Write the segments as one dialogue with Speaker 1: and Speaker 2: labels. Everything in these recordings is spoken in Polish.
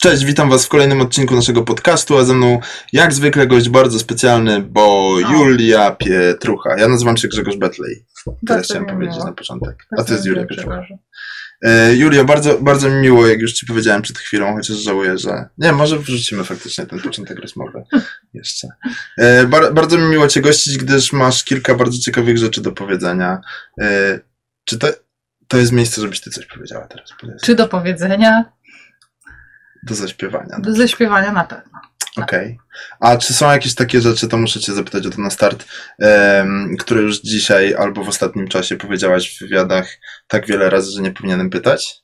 Speaker 1: Cześć, witam Was w kolejnym odcinku naszego podcastu, a ze mną jak zwykle gość bardzo specjalny, bo Julia Pietrucha. Ja nazywam się Grzegorz Betlej. Tyle chciałem powiedzieć
Speaker 2: miło.
Speaker 1: na początek. A to jest Julia Pietrucha. E, Julia, bardzo, bardzo mi miło, jak już Ci powiedziałem przed chwilą, chociaż żałuję, że... Nie, może wrzucimy faktycznie ten początek rozmowy jeszcze. E, bar, bardzo mi miło Cię gościć, gdyż masz kilka bardzo ciekawych rzeczy do powiedzenia. E, czy to, to jest miejsce, żebyś Ty coś powiedziała teraz?
Speaker 2: Czy do powiedzenia?
Speaker 1: Do zaśpiewania.
Speaker 2: Do zaśpiewania na pewno.
Speaker 1: Okej. A czy są jakieś takie rzeczy, to muszę Cię zapytać o to na start, em, które już dzisiaj albo w ostatnim czasie powiedziałaś w wywiadach tak wiele razy, że nie powinienem pytać?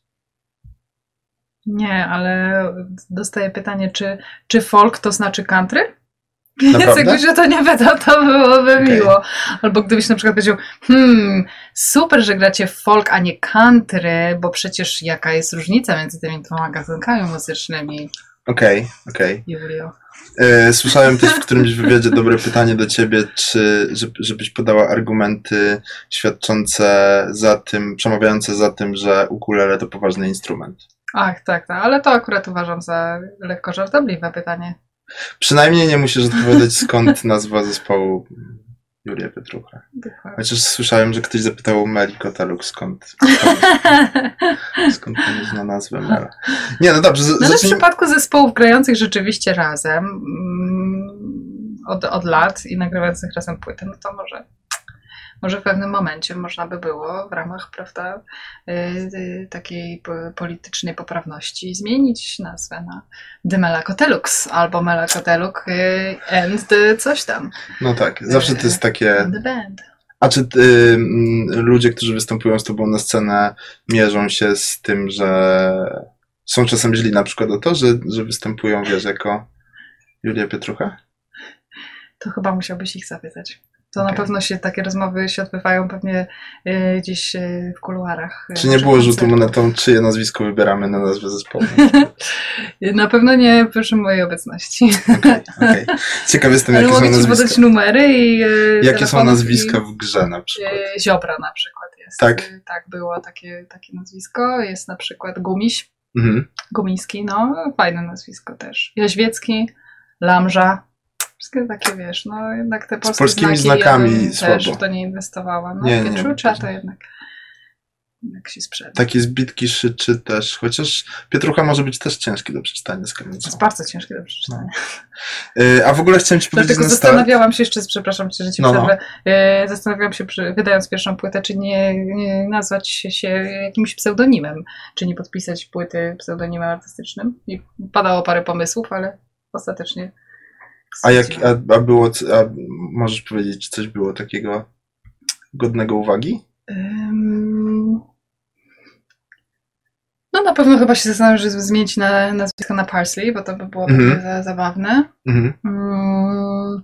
Speaker 2: Nie, ale dostaję pytanie, czy, czy folk to znaczy country?
Speaker 1: Naprawdę?
Speaker 2: Więc jakbyś o to nie pytał, to byłoby
Speaker 1: Okej.
Speaker 2: miło. Albo gdybyś na przykład powiedział, hmm, super, że gracie folk, a nie country, bo przecież jaka jest różnica między tymi dwoma gatunkami muzycznymi,
Speaker 1: Okej, okej.
Speaker 2: Julio?
Speaker 1: E, Słyszałem też w którymś wywiadzie dobre pytanie do Ciebie, czy żeby- żebyś podała argumenty świadczące za tym, przemawiające za tym, że ukulele to poważny instrument.
Speaker 2: Ach, tak, tak, ale to akurat uważam za lekko żartobliwe pytanie.
Speaker 1: Przynajmniej nie musisz odpowiadać skąd nazwa zespołu Julia Pietrucha. Chociaż słyszałem, że ktoś zapytał Meli Kotaluk skąd, skąd pomysł na nazwę Mela. Nie, no dobrze,
Speaker 2: No, w przypadku zespołów grających rzeczywiście razem mm, od, od lat i nagrywających razem płytę, no to może, może w pewnym momencie można by było w ramach prawda, y, y, takiej po- politycznej poprawności zmienić nazwę na The Melakotelux albo Melakoteluk y, and coś tam.
Speaker 1: No tak, zawsze to jest takie.
Speaker 2: The band.
Speaker 1: A czy y, mm, ludzie, którzy występują z tobą na scenę, mierzą się z tym, że są czasem źli na przykład o to, że, że występują, wiesz, jako Julia Pietrucha?
Speaker 2: To chyba musiałbyś ich zapytać. To
Speaker 1: Okej.
Speaker 2: na pewno się takie rozmowy się odbywają pewnie y, gdzieś y, w kuluarach. y,
Speaker 1: Czy nie było rzutu monetą, czyje nazwisko wybieramy na nazwę zespołu?
Speaker 2: Na pewno nie przy mojej obecności.
Speaker 1: Okej, okej. Ciekaw jestem,
Speaker 2: Ale
Speaker 1: jakie są
Speaker 2: mogę ci podać
Speaker 1: nazwiska.
Speaker 2: numery i. y,
Speaker 1: Jakie są nazwiska w grze na przykład?
Speaker 2: Ziobra na przykład jest.
Speaker 1: Tak?
Speaker 2: Tak, było takie, takie nazwisko. Jest na przykład Gumiś.
Speaker 1: Mhm.
Speaker 2: Gumiński, no, fajne nazwisko też. Jaźwiecki, Lamża. Wszystkie takie, wiesz, no jednak te polskie
Speaker 1: polskimi
Speaker 2: znaki
Speaker 1: znakami
Speaker 2: ja też
Speaker 1: słabo.
Speaker 2: w to nie inwestowała. No,
Speaker 1: Nie, nie,
Speaker 2: Pietrucza to jednak jak się sprzeda.
Speaker 1: Takie zbitki szyczy też, chociaż Pietrucha może być też ciężki do przeczytania z kamienicą.
Speaker 2: jest bardzo ciężkie do przeczytania.
Speaker 1: Y, A w ogóle chciałem ci powiedzieć
Speaker 2: Dlatego
Speaker 1: na start.
Speaker 2: zastanawiałam się jeszcze, przepraszam cię, że ci
Speaker 1: No, no.
Speaker 2: przerwę, e, zastanawiałam się, przy, wydając pierwszą płytę, czy nie, nie nazwać się jakimś pseudonimem, czy nie podpisać płyty pseudonimem artystycznym. I padało parę pomysłów, ale ostatecznie
Speaker 1: A jak a, a było, a możesz powiedzieć, czy coś było takiego godnego uwagi?
Speaker 2: Ym, No na pewno chyba się zastanawiam, żeby zmienić na, nazwisko na Parsley, bo to by było
Speaker 1: Mhm.
Speaker 2: takie za, zabawne.
Speaker 1: Mhm.
Speaker 2: Mm.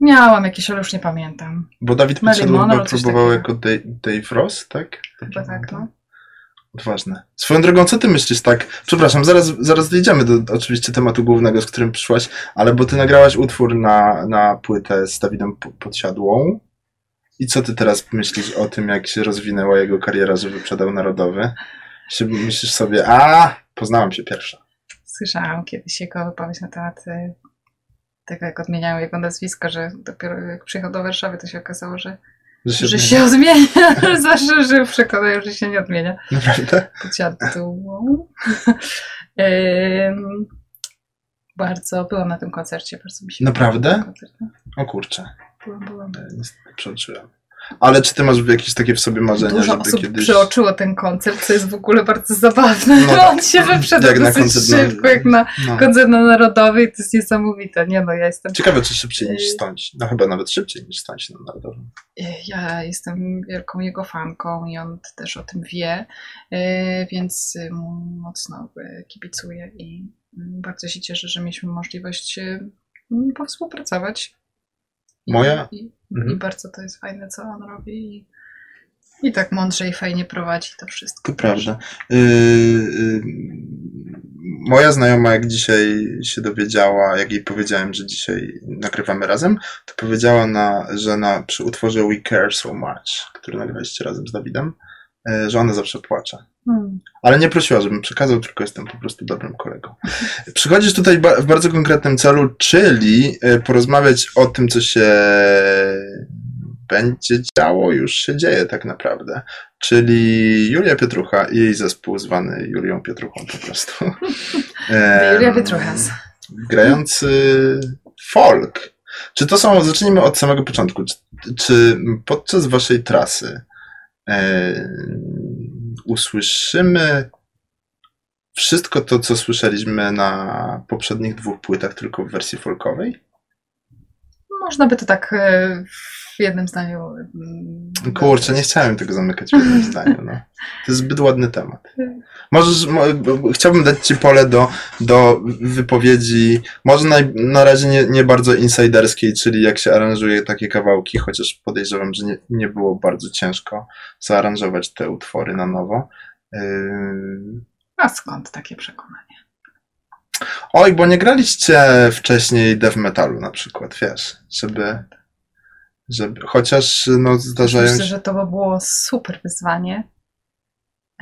Speaker 2: Miałam jakieś, ale już nie pamiętam.
Speaker 1: Bo Dawid Podsiadło próbował jako Dave, Dave Ross, tak?
Speaker 2: Chyba tak, no.
Speaker 1: Odważne. Swoją drogą, co ty myślisz tak? Przepraszam, zaraz, zaraz dojdziemy do oczywiście tematu głównego, z którym przyszłaś, ale bo ty nagrałaś utwór na, na płytę z Dawidem Podsiadłą. I co ty teraz myślisz o tym, jak się rozwinęła jego kariera, że wyprzedał narodowy? Myślisz sobie, a poznałam się pierwsza.
Speaker 2: Słyszałam kiedyś jego wypowiedź na temat y, tego, jak odmieniają jego nazwisko, że dopiero jak przyjechał do Warszawy, to się okazało, że,
Speaker 1: Że się,
Speaker 2: że się odmienia. Zawsze żył w przekonaniu, że się nie odmienia.
Speaker 1: Naprawdę?
Speaker 2: Ym, Bardzo byłam na tym koncercie, bardzo mi się
Speaker 1: Naprawdę?
Speaker 2: no.
Speaker 1: O kurczę,
Speaker 2: Byłam, byłam.
Speaker 1: przeoczyłem. Ale czy ty masz jakieś takie w sobie marzenia,
Speaker 2: Dużo
Speaker 1: żeby
Speaker 2: osób
Speaker 1: kiedyś...
Speaker 2: przeoczyło ten koncert, co jest w ogóle bardzo zabawne.
Speaker 1: No tak.
Speaker 2: On się wyprzedł
Speaker 1: Jak na
Speaker 2: dosyć
Speaker 1: koncert na-
Speaker 2: szybko, jak na
Speaker 1: No.
Speaker 2: koncert na Narodowej. To jest niesamowite. Nie no, ja jestem
Speaker 1: Ciekawe, czy szybciej niż
Speaker 2: Yy.
Speaker 1: stąd. No chyba nawet szybciej niż stąd na Narodowym.
Speaker 2: Ja jestem wielką jego fanką i on też o tym wie, e, więc mu mocno kibicuję i bardzo się cieszę, że mieliśmy możliwość mm, powspółpracować. I,
Speaker 1: Moja-
Speaker 2: I,
Speaker 1: Mhm.
Speaker 2: I bardzo to jest fajne, co on robi. I, i tak mądrze i fajnie prowadzi to wszystko.
Speaker 1: To prawda. Yy, yy, moja znajoma, jak dzisiaj się dowiedziała, jak jej powiedziałem, że dzisiaj nagrywamy razem, to powiedziała, na, że na, przy utworze We Care So Much, który nagraliście razem z Dawidem, że ona zawsze płacze.
Speaker 2: Hmm.
Speaker 1: Ale nie prosiła, żebym przekazał, tylko jestem po prostu dobrym kolegą. Przychodzisz tutaj ba- w bardzo konkretnym celu, czyli e, porozmawiać o tym, co się będzie działo, już się dzieje tak naprawdę. Czyli Julia Pietrucha i jej zespół zwany Julią Pietruchą po prostu.
Speaker 2: Julia Pietruchas.
Speaker 1: grający folk. Czy to są, zacznijmy od samego początku, czy, czy podczas waszej trasy e, usłyszymy wszystko to, co słyszeliśmy na poprzednich dwóch płytach, tylko w wersji folkowej?
Speaker 2: Można by to tak e, w jednym zdaniu. mm,
Speaker 1: Kurczę, nie chciałem tego zamykać w jednym zdaniu. No. To jest zbyt ładny temat. Możesz, mo, chciałbym dać Ci pole do, do wypowiedzi, może na, na razie nie, nie bardzo insiderskiej, czyli jak się aranżuje takie kawałki, chociaż podejrzewam, że nie, nie było bardzo ciężko zaaranżować te utwory na nowo. Yy...
Speaker 2: A skąd takie przekonanie?
Speaker 1: Oj, bo nie graliście wcześniej death metalu na przykład, wiesz, żeby, żeby chociaż no, zdarzają
Speaker 2: Myślę,
Speaker 1: się...
Speaker 2: że to by było super wyzwanie,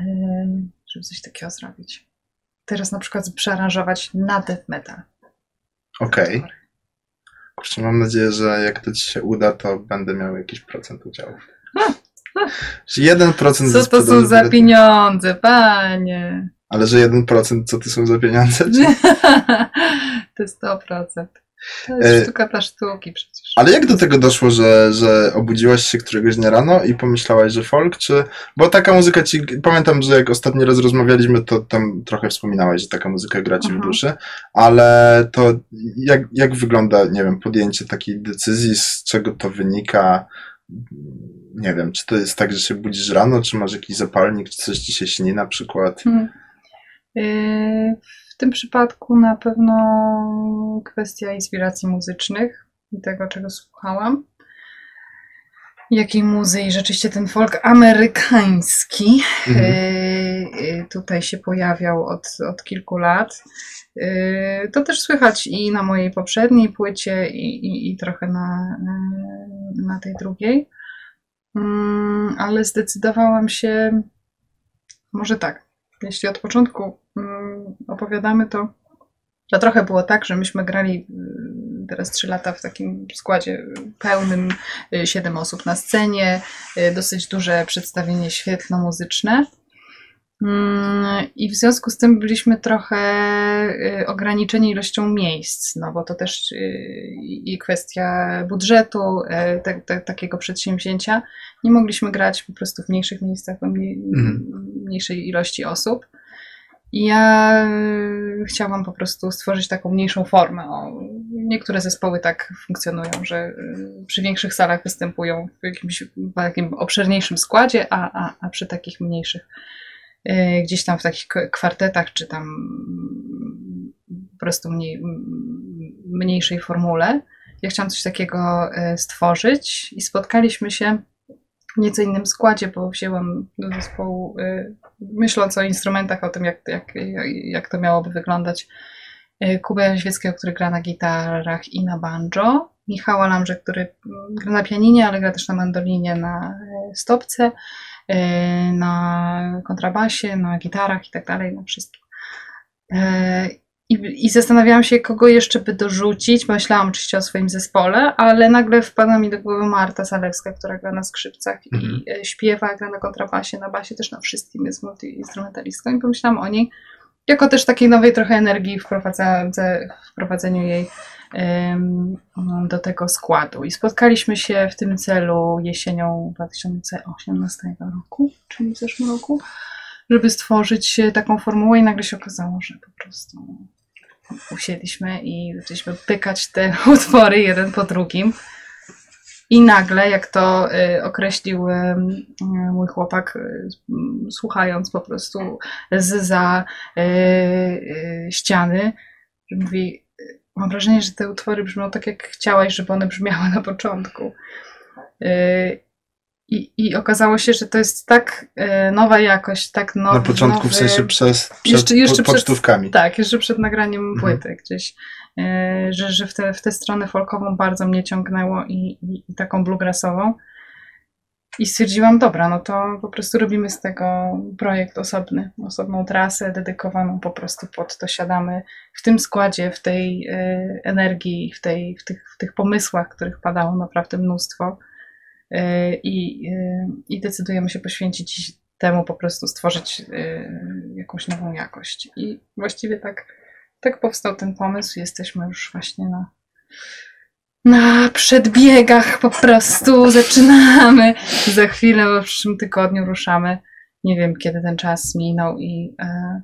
Speaker 2: em, żeby coś takiego zrobić. Teraz na przykład przearanżować na death metal.
Speaker 1: Okej. Kurczę, mam nadzieję, że jak to ci się uda, to będę miał jakiś procent udziału. Jeden procent
Speaker 2: Co to są za pieniądze, panie?
Speaker 1: Ale że 1% co to są za pieniądze? Czy...
Speaker 2: to jest 100%. To
Speaker 1: E,
Speaker 2: jest sztuka dla sztuki przecież.
Speaker 1: Ale jak do tego doszło, że, że obudziłaś się któregoś dnia rano i pomyślałaś, że folk, czy... Bo taka muzyka ci... Pamiętam, że jak ostatni raz rozmawialiśmy, to tam trochę wspominałaś, że taka muzyka gra ci w
Speaker 2: Mhm.
Speaker 1: duszy, ale to jak, jak wygląda, nie wiem, podjęcie takiej decyzji, z czego to wynika? Nie wiem, czy to jest tak, że się budzisz rano, czy masz jakiś zapalnik, czy coś ci się śni na przykład?
Speaker 2: Hmm. Yy, W tym przypadku na pewno kwestia inspiracji muzycznych i tego, czego słuchałam. Jakiej muzy i rzeczywiście ten folk amerykański
Speaker 1: Mhm.
Speaker 2: yy, yy, tutaj się pojawiał od, od kilku lat. Yy, To też słychać i na mojej poprzedniej płycie, i, i, i trochę na, na tej drugiej. Mm, Ale zdecydowałam się, może tak, jeśli od początku mm, opowiadamy, to, to trochę było tak, że myśmy grali y, teraz trzy lata w takim składzie pełnym, y, siedem osób na scenie, y, dosyć duże przedstawienie świetno-muzyczne. Mm, I w związku z tym byliśmy trochę ograniczeni ilością miejsc, no bo to też i kwestia budżetu te, te, takiego przedsięwzięcia. Nie mogliśmy grać po prostu w mniejszych miejscach, mniej,
Speaker 1: Mhm.
Speaker 2: mniejszej ilości osób. Ja y, chciałam po prostu stworzyć taką mniejszą formę. Niektóre zespoły tak funkcjonują, że y, przy większych salach występują w jakimś w takim obszerniejszym składzie, a, a, a przy takich mniejszych y, gdzieś tam w takich kwartetach, czy tam mm, po prostu mniej, mniejszej formule. Ja chciałam coś takiego stworzyć i spotkaliśmy się w nieco innym składzie, bo wzięłam do zespołu, myśląc o instrumentach, o tym, jak, jak, jak to miałoby wyglądać, y, Kubę Świeckiego, który gra na gitarach i na banjo, Michała Lamrze, który gra na pianinie, ale gra też na mandolinie, na y, stopce, y, na kontrabasie, na gitarach i tak dalej, na wszystkim. I, I zastanawiałam się, kogo jeszcze by dorzucić. Myślałam oczywiście o swoim zespole, ale nagle wpadła mi do głowy Marta Zalewska, która gra na skrzypcach
Speaker 1: Mhm.
Speaker 2: i e, śpiewa, gra na kontrabasie, na basie, też na wszystkim jest multiinstrumentalistką. I pomyślałam o niej jako też takiej nowej trochę energii wprowadzeniu jej em, do tego składu. I spotkaliśmy się w tym celu jesienią 2018 roku, czyli w zeszłym roku, żeby stworzyć taką formułę i nagle się okazało, że po prostu usiedliśmy i zaczęliśmy pykać te utwory jeden po drugim. I nagle, jak to y, określił y, mój chłopak, y, słuchając po prostu z za ściany, mówi, mam wrażenie, że te utwory brzmią tak, jak chciałaś, żeby one brzmiały na początku. I, I okazało się, że to jest tak y, nowa jakość, tak nowy,
Speaker 1: Na początku
Speaker 2: nowy,
Speaker 1: w sensie przez, przed
Speaker 2: Jeszcze- jeszcze
Speaker 1: po-
Speaker 2: przed-
Speaker 1: pocztówkami.
Speaker 2: tak, jeszcze przed nagraniem
Speaker 1: Mhm.
Speaker 2: płyty gdzieś, e, że, że w, tę w tę stronę folkową bardzo mnie ciągnęło i, i, i taką bluegrassową. I stwierdziłam, dobra, no to po prostu robimy z tego projekt osobny, osobną trasę dedykowaną po prostu pod to siadamy w tym składzie, w tej y, energii, w, tej, w, tych, w tych pomysłach, których padało naprawdę mnóstwo. Y, I, y, I decydujemy się poświęcić temu, po prostu stworzyć y, jakąś nową jakość. I właściwie tak, tak powstał ten pomysł. Jesteśmy już właśnie na, na przedbiegach po prostu zaczynamy. Za chwilę, w przyszłym tygodniu ruszamy. Nie wiem, kiedy ten czas minął i, e,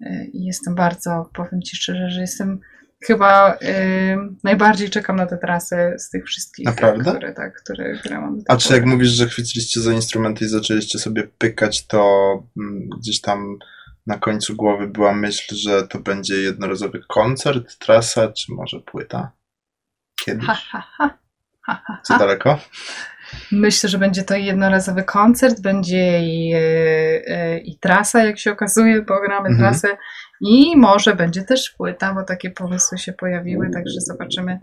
Speaker 2: e, i jestem bardzo, powiem Ci szczerze, że jestem chyba y, najbardziej czekam na tę trasę z tych wszystkich,
Speaker 1: Naprawdę?
Speaker 2: które, tak, które, które mam.
Speaker 1: A czy jak mówisz, że chwyciliście za instrumenty i zaczęliście sobie pykać, to mm, gdzieś tam na końcu głowy była myśl, że to będzie jednorazowy koncert, trasa, czy może płyta? Kiedyś?
Speaker 2: Ha, ha, ha. Ha, ha,
Speaker 1: Co
Speaker 2: ha.
Speaker 1: daleko?
Speaker 2: Myślę, że będzie to jednorazowy koncert, będzie i, e, e, i trasa, jak się okazuje, bo gramy
Speaker 1: Mhm.
Speaker 2: trasę i może będzie też płyta, bo takie pomysły się pojawiły, także zobaczymy.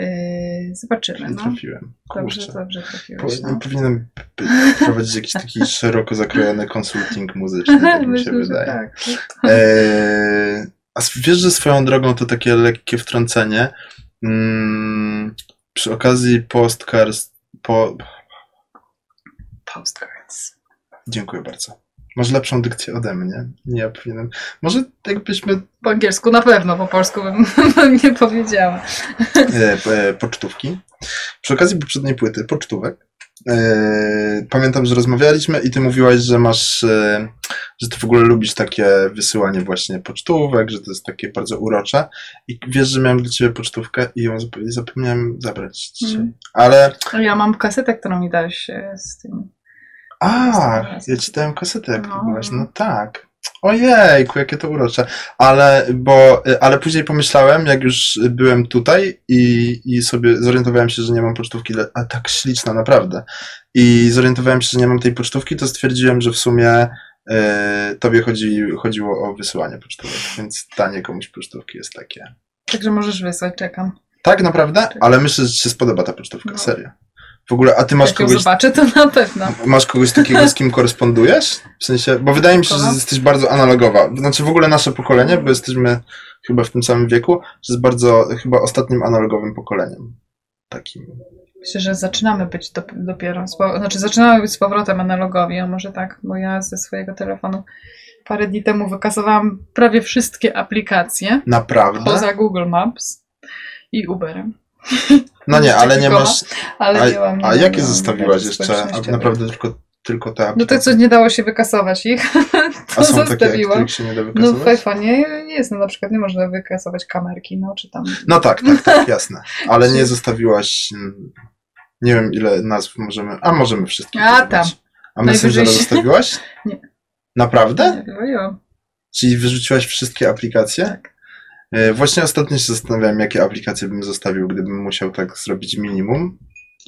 Speaker 2: e, Zobaczymy, no.
Speaker 1: trafiłem.
Speaker 2: Dobrze,
Speaker 1: Kurczę.
Speaker 2: dobrze trafiłeś.
Speaker 1: Po,
Speaker 2: No.
Speaker 1: Powinienem prowadzić jakiś taki szeroko zakrojony konsulting muzyczny, tak mi się
Speaker 2: Myślę,
Speaker 1: wydaje.
Speaker 2: tak.
Speaker 1: Eee, a wiesz, że swoją drogą to takie lekkie wtrącenie. Mm, przy okazji postcards. Po...
Speaker 2: Postcards.
Speaker 1: Dziękuję bardzo. Masz lepszą dykcję ode mnie. Nie, ja powinienem. Może jakbyśmy
Speaker 2: Po angielsku na pewno, po polsku bym, bym nie powiedziała.
Speaker 1: e, e, pocztówki. Przy okazji poprzedniej płyty, pocztówek. E, pamiętam, że rozmawialiśmy i ty mówiłaś, że masz, e, że ty w ogóle lubisz takie wysyłanie właśnie pocztówek, że to jest takie bardzo urocze. I wiesz, że miałem dla ciebie pocztówkę i ją zapomniałem zabrać dzisiaj.
Speaker 2: Mhm.
Speaker 1: Ale,
Speaker 2: Ja mam kasetę, którą mi dałeś e, z tym.
Speaker 1: A, ja czytałem kasetę, jak
Speaker 2: No.
Speaker 1: byłaś. No tak. Ojejku, jakie to urocze. Ale, bo, ale później pomyślałem, jak już byłem tutaj i, i sobie zorientowałem się, że nie mam pocztówki, a tak śliczna, naprawdę. I zorientowałem się, że nie mam tej pocztówki, to stwierdziłem, że w sumie e, tobie chodzi, chodziło o wysyłanie pocztówek, więc danie komuś pocztówki jest takie.
Speaker 2: Także możesz wysłać, czekam.
Speaker 1: Tak, naprawdę?
Speaker 2: Tak.
Speaker 1: Ale myślę, że ci się spodoba ta pocztówka,
Speaker 2: No.
Speaker 1: serio. W ogóle, a ty masz
Speaker 2: Jak
Speaker 1: kogoś
Speaker 2: zobaczę, to na pewno.
Speaker 1: Masz kogoś takiego, z kim korespondujesz? W sensie, bo wydaje mi się, że jesteś bardzo analogowa. Znaczy w ogóle nasze pokolenie, bo jesteśmy chyba w tym samym wieku, że jest bardzo, chyba ostatnim analogowym pokoleniem. Takim.
Speaker 2: Myślę, że zaczynamy być do, dopiero, z, znaczy zaczynamy być z powrotem analogowi, a może tak, bo ja ze swojego telefonu parę dni temu wykasowałam prawie wszystkie aplikacje
Speaker 1: Naprawdę?
Speaker 2: poza Google Maps i Uberem.
Speaker 1: No nie, ale nie masz.
Speaker 2: Ale nie mam, nie
Speaker 1: A jakie
Speaker 2: nie
Speaker 1: zostawiłaś jeszcze? A naprawdę tylko, tylko te
Speaker 2: No
Speaker 1: aplikacje?
Speaker 2: to co, nie dało się wykasować ich, to
Speaker 1: A są takie,
Speaker 2: zostawiłam.
Speaker 1: których się nie da
Speaker 2: No w
Speaker 1: wykasować?
Speaker 2: iPhone'ie jest, no na przykład nie można wykasować kamerki, no czy tam...
Speaker 1: No tak, tak, tak, jasne. Ale nie zostawiłaś. mm, Nie wiem, ile nazw możemy. A możemy wszystkie.
Speaker 2: A, tam.
Speaker 1: A Messengera zostawiłaś?
Speaker 2: Nie.
Speaker 1: Naprawdę?
Speaker 2: Nie, wyjąłem.
Speaker 1: Czyli wyrzuciłaś wszystkie aplikacje?
Speaker 2: Tak.
Speaker 1: E, Właśnie ostatnio się zastanawiałem, jakie aplikacje bym zostawił, gdybym musiał tak zrobić minimum.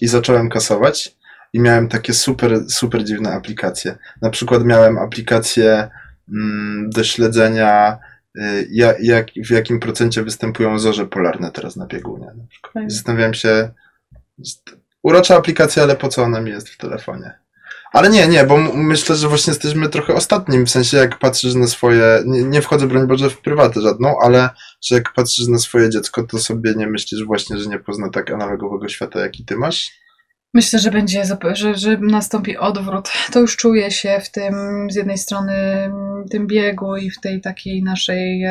Speaker 1: I zacząłem kasować. I miałem takie super, super dziwne aplikacje. Na przykład miałem aplikację mm, do śledzenia, y, ja, jak, w jakim procencie występują zorze polarne teraz na biegunie. Na przykład. I
Speaker 2: Fajnie.
Speaker 1: zastanawiałem się, urocza aplikacja, ale po co ona mi jest w telefonie? Ale nie, nie, bo myślę, że właśnie jesteśmy trochę ostatnim, w sensie jak patrzysz na swoje, nie, nie wchodzę broń Boże w prywatę żadną, ale że jak patrzysz na swoje dziecko, to sobie nie myślisz właśnie, że nie pozna tak analogowego świata, jaki ty masz?
Speaker 2: Myślę, że będzie, że, że nastąpi odwrót. To już czuję się w tym, z jednej strony, tym biegu i w tej takiej naszej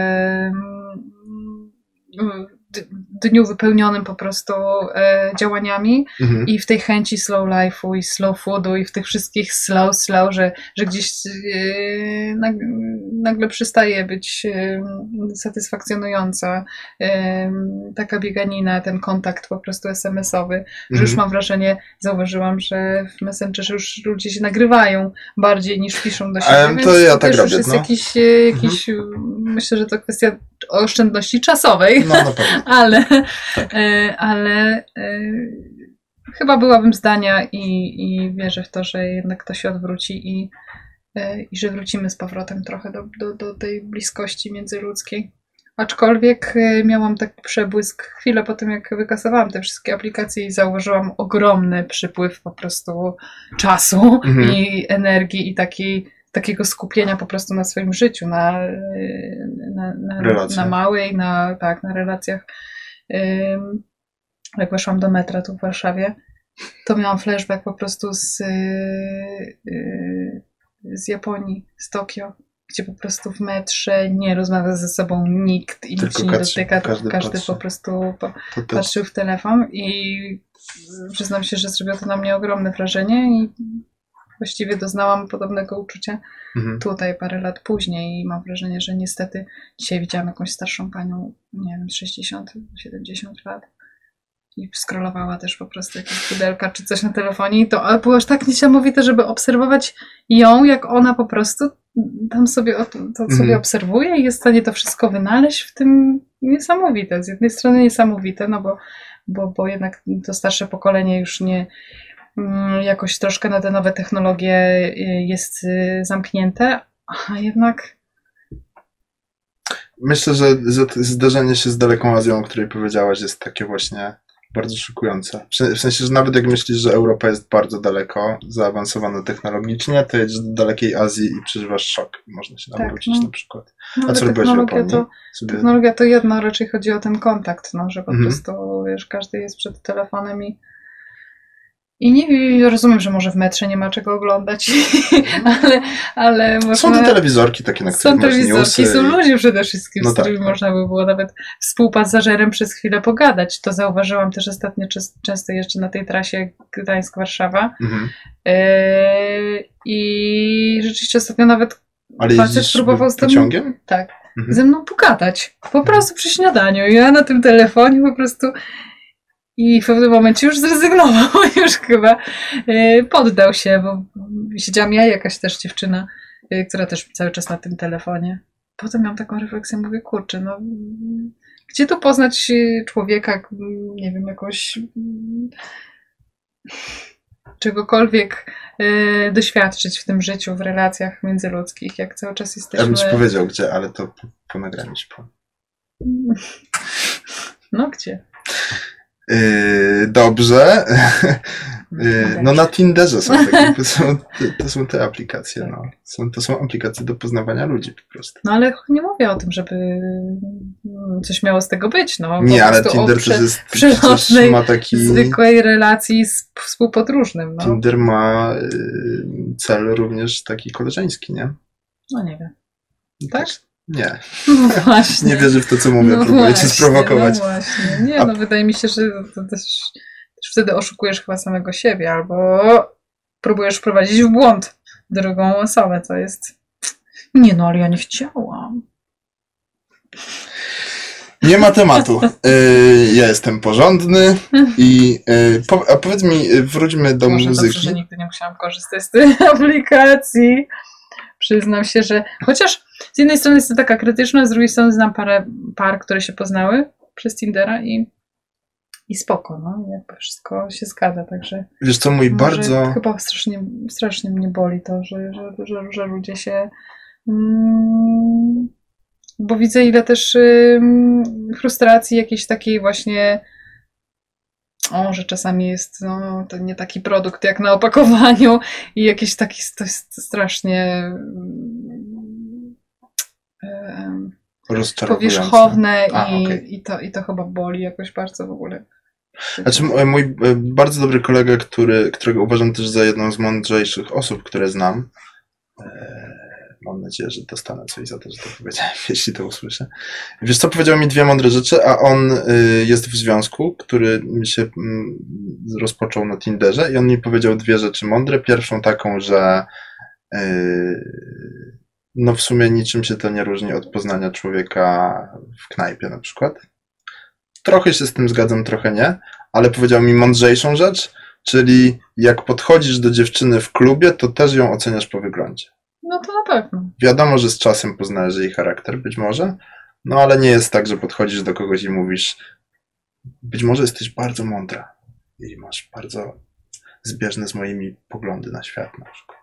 Speaker 2: dniu wypełnionym po prostu e, działaniami
Speaker 1: Mhm.
Speaker 2: i w tej chęci slow life'u i slow foodu i w tych wszystkich slow, slow, że, że gdzieś e, nag, nagle przestaje być e, satysfakcjonująca e, taka bieganina, ten kontakt po prostu SMS-owy, że już
Speaker 1: Mhm.
Speaker 2: mam wrażenie, zauważyłam, że w Messengerze już ludzie się nagrywają bardziej niż piszą do siebie,
Speaker 1: Em, to
Speaker 2: więc
Speaker 1: ja
Speaker 2: to
Speaker 1: tak robię,
Speaker 2: jest
Speaker 1: no.
Speaker 2: jakiś, e, jakiś myślę, że to kwestia oszczędności czasowej,
Speaker 1: No
Speaker 2: ale,
Speaker 1: Tak.
Speaker 2: e, ale e, chyba byłabym zdania i, i wierzę w to, że jednak to się odwróci i, e, i że wrócimy z powrotem trochę do, do, do tej bliskości międzyludzkiej. Aczkolwiek miałam taki przebłysk chwilę po tym, jak wykasowałam te wszystkie aplikacje i zauważyłam ogromny przypływ po prostu czasu
Speaker 1: Mhm.
Speaker 2: i energii i taki, takiego skupienia po prostu na swoim życiu, na, na, na, na małej, na, tak, na relacjach. Jak weszłam do metra tu w Warszawie, to miałam flashback po prostu z, y, y, z Japonii, z Tokio, gdzie po prostu w metrze nie rozmawia ze sobą nikt i
Speaker 1: Tylko
Speaker 2: się nie dotyka,
Speaker 1: każdy
Speaker 2: każdy, po prostu po,
Speaker 1: To też.
Speaker 2: patrzył w telefon i przyznam się, że zrobiło to na mnie ogromne wrażenie i właściwie doznałam podobnego uczucia
Speaker 1: Mhm.
Speaker 2: tutaj parę lat później i mam wrażenie, że niestety dzisiaj widziałam jakąś starszą panią, nie wiem, 60, 70 lat i scrollowała też po prostu jakieś pudelka czy coś na telefonie i to było aż tak niesamowite, żeby obserwować ją, jak ona po prostu tam sobie o- to, sobie
Speaker 1: Mhm.
Speaker 2: obserwuje i jest w stanie to wszystko wynaleźć w tym niesamowite. Z jednej strony niesamowite, no bo, bo, bo jednak to starsze pokolenie już nie jakoś troszkę na te nowe technologie y, jest y, zamknięte, a jednak
Speaker 1: Myślę, że zderzenie się z daleką Azją, o której powiedziałaś, jest takie właśnie bardzo szokujące. W sen- w sensie, że nawet jak myślisz, że Europa jest bardzo daleko, zaawansowana technologicznie, to jedziesz do dalekiej Azji i przeżywasz szok. Można się
Speaker 2: Tak,
Speaker 1: nawrócić
Speaker 2: no.
Speaker 1: na przykład.
Speaker 2: no,
Speaker 1: A
Speaker 2: ale
Speaker 1: co robiłaś w Japonii?
Speaker 2: to,
Speaker 1: Sobie...
Speaker 2: technologia to jedno, raczej chodzi o ten kontakt, no, że po
Speaker 1: Mhm.
Speaker 2: prostu wiesz, każdy jest przed telefonem i i nie rozumiem, że może w metrze nie ma czego oglądać, ale, ale można...
Speaker 1: Są te telewizorki takie, na których
Speaker 2: Są telewizorki, są ludzie przede wszystkim,
Speaker 1: No
Speaker 2: z
Speaker 1: tak,
Speaker 2: którymi
Speaker 1: tak.
Speaker 2: można by było nawet współpasażerem przez chwilę pogadać. To zauważyłam też ostatnio często jeszcze na tej trasie Gdańsk-Warszawa.
Speaker 1: Mhm.
Speaker 2: Yy, I rzeczywiście ostatnio nawet
Speaker 1: Ale
Speaker 2: Facet próbował z tym-
Speaker 1: pociągiem?
Speaker 2: tak
Speaker 1: Mhm.
Speaker 2: ze mną pogadać. Po prostu przy śniadaniu. Ja na tym telefonie po prostu i w pewnym momencie już zrezygnował, już chyba yy, poddał się, bo siedziałam ja jakaś też dziewczyna, yy, która też cały czas na tym telefonie. Potem miałam taką refleksję, mówię, kurczę, no gdzie tu poznać yy, człowieka, nie wiem, jakoś mm, czegokolwiek doświadczyć w tym życiu, w relacjach międzyludzkich, jak cały czas
Speaker 1: Ja
Speaker 2: jesteśmy...
Speaker 1: bym ci powiedział gdzie, ale to po, po nagraniu powiem.
Speaker 2: No gdzie?
Speaker 1: Yy, dobrze. Yy, no na Tinderze są takie, to są, to są te aplikacje, no. Są, to są aplikacje do poznawania ludzi po prostu.
Speaker 2: No ale nie mówię o tym, żeby mm, coś miało z tego być, no.
Speaker 1: Nie,
Speaker 2: po
Speaker 1: ale
Speaker 2: prostu o
Speaker 1: Tinder
Speaker 2: prze-
Speaker 1: też jest, przecież ma taki...
Speaker 2: zwykłej relacji z współpodróżnym, no.
Speaker 1: Tinder ma yy, cel również taki koleżeński, nie?
Speaker 2: No nie wiem. Tak?
Speaker 1: Też- Nie,
Speaker 2: No właśnie.
Speaker 1: nie wierzę w to, co mówię,
Speaker 2: no
Speaker 1: próbuję cię
Speaker 2: właśnie,
Speaker 1: sprowokować.
Speaker 2: No właśnie. Nie,
Speaker 1: A-
Speaker 2: no wydaje mi się, że to też, też wtedy oszukujesz chyba samego siebie, albo próbujesz wprowadzić w błąd drugą osobę, co jest... Nie no, ale ja nie chciałam.
Speaker 1: Nie ma tematu. Yy, ja jestem porządny i po, a powiedz mi, yy, wróćmy do
Speaker 2: Może dobrze,
Speaker 1: muzyki.
Speaker 2: że nigdy nie musiałam korzystać z tej aplikacji. Przyznam się, że chociaż z jednej strony jest to taka krytyczna, z drugiej strony znam parę par, które się poznały przez Tindera i, i spoko, no. Jakby wszystko się zgadza, także
Speaker 1: Wiesz co, mój bardzo...
Speaker 2: chyba strasznie, strasznie mnie boli to, że, że, że, że ludzie się mm, bo widzę ile też ym, frustracji jakiejś takiej właśnie o, że czasami jest no, to nie taki produkt jak na opakowaniu i jakiś taki to jest strasznie
Speaker 1: rozczarowujące.
Speaker 2: powierzchowne
Speaker 1: A,
Speaker 2: i,
Speaker 1: okej.
Speaker 2: i, to, i to chyba boli jakoś bardzo w ogóle.
Speaker 1: Znaczy, mój e, bardzo dobry kolega, który, którego uważam też za jedną z mądrzejszych osób, które znam. Mam nadzieję, że dostanę coś za to, że to powiedziałem, jeśli to usłyszę. Wiesz co, powiedział mi dwie mądre rzeczy, a on y, jest w związku, który mi się mm, rozpoczął na Tinderze i on mi powiedział dwie rzeczy mądre. Pierwszą taką, że y, no w sumie niczym się to nie różni od poznania człowieka w knajpie na przykład. Trochę się z tym zgadzam, trochę nie, ale powiedział mi mądrzejszą rzecz, czyli jak podchodzisz do dziewczyny w klubie, to też ją oceniasz po wyglądzie.
Speaker 2: No to na pewno.
Speaker 1: Wiadomo, że z czasem poznajesz jej charakter, być może, no ale nie jest tak, że podchodzisz do kogoś i mówisz, być może jesteś bardzo mądra i masz bardzo zbieżne z moimi poglądy na świat na przykład.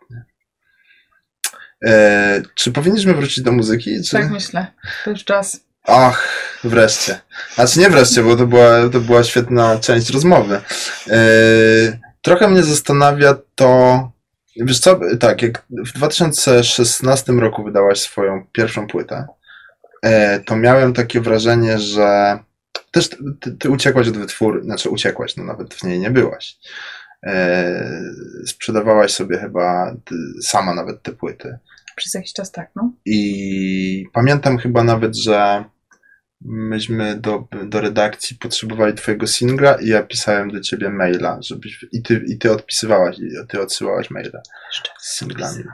Speaker 1: E, czy powinniśmy wrócić do muzyki? Czy...
Speaker 2: Tak myślę. To już czas.
Speaker 1: Ach, wreszcie. Znaczy nie wreszcie, bo to była, to była świetna część rozmowy. Yy, trochę mnie zastanawia to, wiesz co, tak, jak w 2016 roku wydałaś swoją pierwszą płytę, e, to miałem takie wrażenie, że też ty, ty uciekłaś od wytwór, znaczy uciekłaś, no nawet w niej nie byłaś. E, sprzedawałaś sobie chyba sama nawet te płyty.
Speaker 2: Przez jakiś czas tak, no.
Speaker 1: I pamiętam chyba nawet, że myśmy do, do redakcji potrzebowali twojego singla i ja pisałem do ciebie maila, żebyś, i ty, i ty odpisywałaś, i ty odsyłałaś maila
Speaker 2: Jeszcze
Speaker 1: z singlami.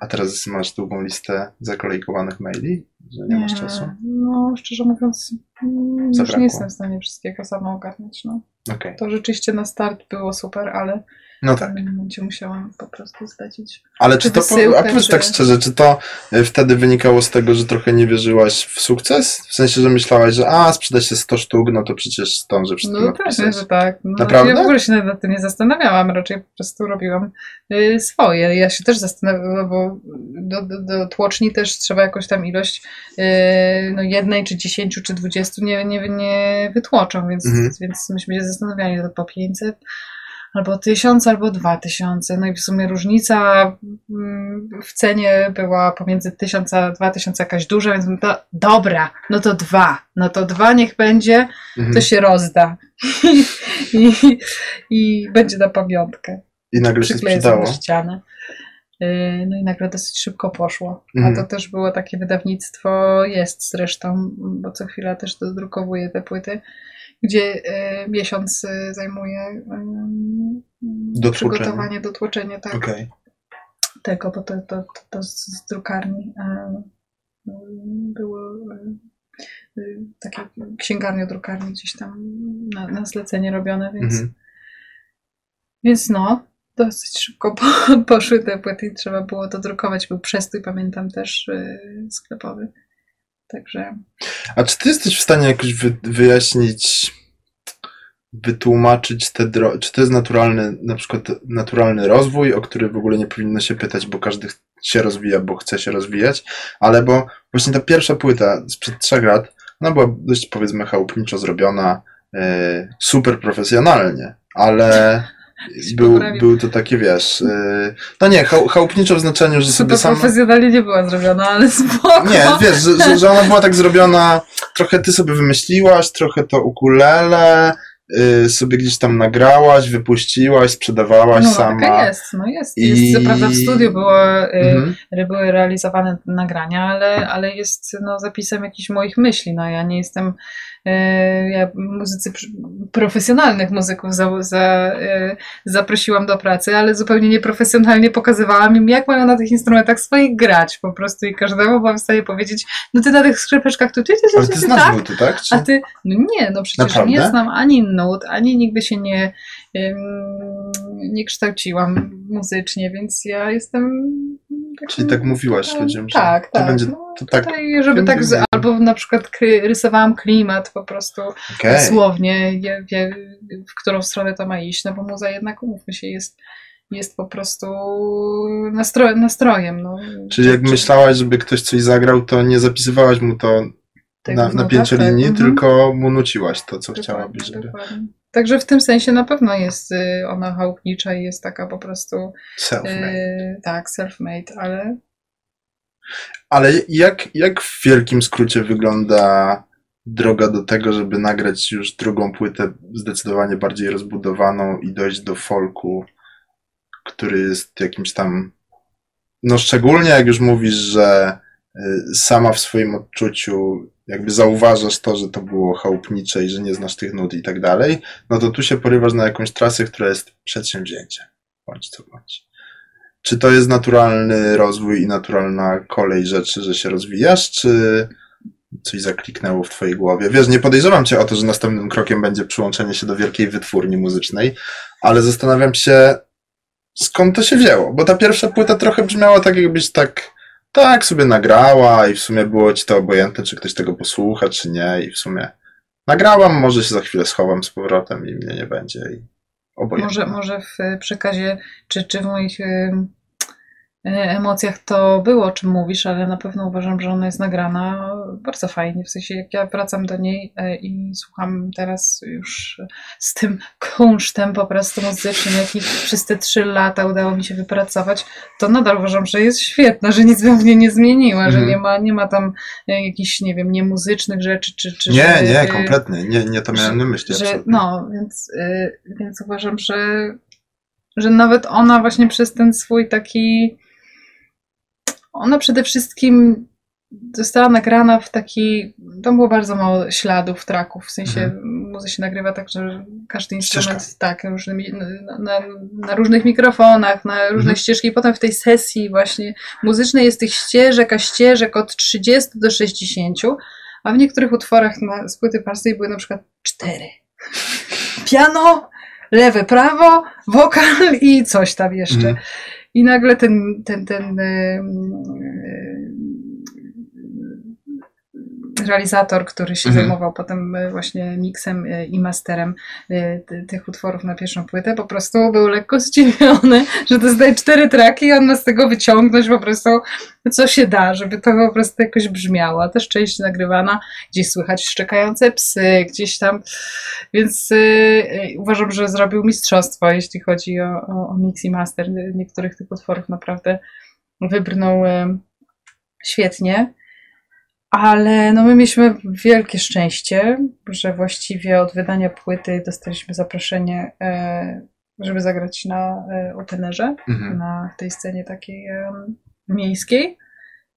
Speaker 1: A teraz masz długą listę zakolejkowanych maili, że nie, masz czasu?
Speaker 2: No, szczerze mówiąc, mm, już
Speaker 1: Zabrakło.
Speaker 2: nie jestem w stanie wszystkiego sama ogarnąć. No.
Speaker 1: Okej.
Speaker 2: To rzeczywiście na start było super, ale
Speaker 1: No
Speaker 2: w
Speaker 1: tak.
Speaker 2: pewnym momencie musiałam po prostu zlecić.
Speaker 1: Ale czy to,
Speaker 2: wysyłkę,
Speaker 1: a powiedz
Speaker 2: czy-
Speaker 1: tak szczerze, czy to y, wtedy wynikało z tego, że trochę nie wierzyłaś w sukces? W sensie, że myślałaś, że a, sprzeda się 100 sztuk, no to przecież zdążę przed tym
Speaker 2: No pewnie,
Speaker 1: odpisać.
Speaker 2: że tak. No,
Speaker 1: Naprawdę?
Speaker 2: Ja w ogóle się nad tym nie zastanawiałam, raczej po prostu robiłam y, swoje. Ja się też zastanawiałam, bo do, do, do tłoczni też trzeba jakąś tam ilość y, no jednej, czy dziesięciu, czy dwudziestu nie, nie, nie wytłoczą, więc,
Speaker 1: Mhm.
Speaker 2: więc myśmy się zastanawiali, to po 500 albo 1000, albo 2000. No i w sumie różnica mm, w cenie była pomiędzy 1000 a 2000 jakaś duża, więc mówię, to, dobra, no to dwa. No to dwa niech będzie,
Speaker 1: Mhm.
Speaker 2: to się rozda. I, i będzie na pamiątkę.
Speaker 1: I nagle się sprzedało.
Speaker 2: ścianę. Yy, No i nagle dosyć szybko poszło.
Speaker 1: Mhm.
Speaker 2: A to też było takie wydawnictwo, jest zresztą, bo co chwila też dodrukowuję te płyty, gdzie yy, miesiąc yy, zajmuje
Speaker 1: Do
Speaker 2: yy, przygotowanie do tłoczenia tak,
Speaker 1: Okej.
Speaker 2: tego, bo to, to, to, z, drukarni było takie księgarnie drukarni gdzieś tam na, na zlecenie robione, więc
Speaker 1: Mhm.
Speaker 2: więc no, dosyć szybko po, poszły te płyty i trzeba było to drukować. Był przestój, pamiętam też sklepowy. Także.
Speaker 1: A czy ty jesteś w stanie jakoś wy, wyjaśnić, wytłumaczyć te dro- czy to jest naturalny, na przykład naturalny rozwój, o który w ogóle nie powinno się pytać, bo każdy się rozwija, bo chce się rozwijać, ale bo właśnie ta pierwsza płyta sprzed trzech lat, ona była dość powiedzmy chałupniczo zrobiona, e, super profesjonalnie, ale był,
Speaker 2: poprawił.
Speaker 1: był to takie, wiesz, e, no nie, chał, chałupniczo w znaczeniu, że sobie
Speaker 2: super
Speaker 1: sam...
Speaker 2: profesjonalnie nie była zrobiona, ale spoko.
Speaker 1: Nie, wiesz, że, że, że ona była tak zrobiona, trochę ty sobie wymyśliłaś, trochę to ukulele, y, sobie gdzieś tam nagrałaś, wypuściłaś, sprzedawałaś
Speaker 2: no,
Speaker 1: sama.
Speaker 2: taka jest, no jest.
Speaker 1: I-
Speaker 2: jest. Co prawda w studiu było, yy,
Speaker 1: Mhm.
Speaker 2: były realizowane nagrania, ale, ale jest no, zapisem jakichś moich myśli. No, ja nie jestem. E, Ja muzycy, pr- profesjonalnych muzyków za, za, e, zaprosiłam do pracy, ale zupełnie nieprofesjonalnie pokazywałam im, jak mają na tych instrumentach swoich grać po prostu i każdemu byłam w stanie powiedzieć, no ty na tych skrzypeczkach tu, ty, ty, ty,
Speaker 1: Ale
Speaker 2: ty,
Speaker 1: znasz
Speaker 2: tak,
Speaker 1: nuty, tak? Czy...
Speaker 2: a ty, no nie, no przecież
Speaker 1: Naprawdę?
Speaker 2: nie znam ani nut, ani nigdy się nie, nie kształciłam muzycznie, więc ja jestem.
Speaker 1: Czyli tak mówiłaś
Speaker 2: taką-
Speaker 1: ludziom, że
Speaker 2: Tak,
Speaker 1: to
Speaker 2: tak.
Speaker 1: będzie
Speaker 2: no,
Speaker 1: to tak,
Speaker 2: tutaj, żeby tak, z, albo na przykład rysowałam klimat po prostu
Speaker 1: okej.
Speaker 2: dosłownie, wie, wie, w którą stronę to ma iść, no bo muza jednak, umówmy się, jest, jest po prostu nastro, nastrojem. No.
Speaker 1: Czyli jak myślałaś, żeby ktoś coś zagrał, to nie zapisywałaś mu to
Speaker 2: tego
Speaker 1: na, na
Speaker 2: tak,
Speaker 1: linii,
Speaker 2: mhm.
Speaker 1: tylko mu nuciłaś to, co
Speaker 2: Dokładnie,
Speaker 1: chciałabyś, żeby...
Speaker 2: dokładnie. Także w tym sensie na pewno jest y, ona chałupnicza i jest taka po prostu
Speaker 1: Self-made.
Speaker 2: y, tak, self-made, ale
Speaker 1: Ale jak, jak w wielkim skrócie wygląda droga do tego, żeby nagrać już drugą płytę zdecydowanie bardziej rozbudowaną i dojść do folku, który jest jakimś tam. No, szczególnie jak już mówisz, że sama w swoim odczuciu jakby zauważasz to, że to było chałupnicze i że nie znasz tych nut i tak dalej, no to tu się porywasz na jakąś trasę, która jest przedsięwzięciem. Bądź co bądź. Czy to jest naturalny rozwój i naturalna kolej rzeczy, że się rozwijasz, czy coś zakliknęło w twojej głowie? Wiesz, nie podejrzewam cię o to, że następnym krokiem będzie przyłączenie się do wielkiej wytwórni muzycznej, ale zastanawiam się, skąd to się wzięło, bo ta pierwsza płyta trochę brzmiała tak, jakbyś tak, tak sobie nagrała i w sumie było ci to obojętne, czy ktoś tego posłucha, czy nie i w sumie nagrałam, może się za chwilę schowam z powrotem i mnie nie będzie i obojętne.
Speaker 2: może, może w przekazie, czy, czy w moich emocjach to było, o czym mówisz, ale na pewno uważam, że ona jest nagrana bardzo fajnie. W sensie, jak ja wracam do niej e, i słucham teraz już z tym kunsztem po prostu muzycznym, jaki przez te trzy lata udało mi się wypracować, to nadal uważam, że jest świetna, że nic we mnie nie zmieniła, mhm. że nie ma, nie ma tam jakichś, nie wiem, niemuzycznych rzeczy, czy... czy
Speaker 1: nie, że, nie, kompletnie. Nie, nie to miałem na myśli.
Speaker 2: Że, no, więc, więc uważam, że że nawet ona właśnie przez ten swój taki. Ona przede wszystkim została nagrana w taki. Tam było bardzo mało śladów, traków. W sensie mhm. muzyka się nagrywa tak, że każdy instrument Ścieżka. tak, różnymi, na, na, na, różnych mikrofonach, na różne mhm. ścieżki. I potem w tej sesji właśnie muzycznej jest tych ścieżek, a ścieżek od 30 do 60, a w niektórych utworach na, z płyty Parsley były na przykład cztery. Piano, lewe, prawo, wokal i coś tam jeszcze. Mm. I nagle ten, ten, ten realizator, który się mhm. zajmował potem e, właśnie miksem e, i masterem e, tych utworów na pierwszą płytę, po prostu był lekko zdziwiony, że dostaje cztery traki i on ma z tego wyciągnąć po prostu co się da, żeby to po prostu jakoś brzmiało. A też część nagrywana, gdzieś słychać szczekające psy, gdzieś tam, więc yy, uważam, że zrobił mistrzostwo, jeśli chodzi o, o, o mix i master niektórych tych utworów naprawdę wybrnął yy, świetnie. Ale no my mieliśmy wielkie szczęście, że właściwie od wydania płyty dostaliśmy zaproszenie, e, żeby zagrać na e, openerze, mhm. na tej scenie takiej miejskiej.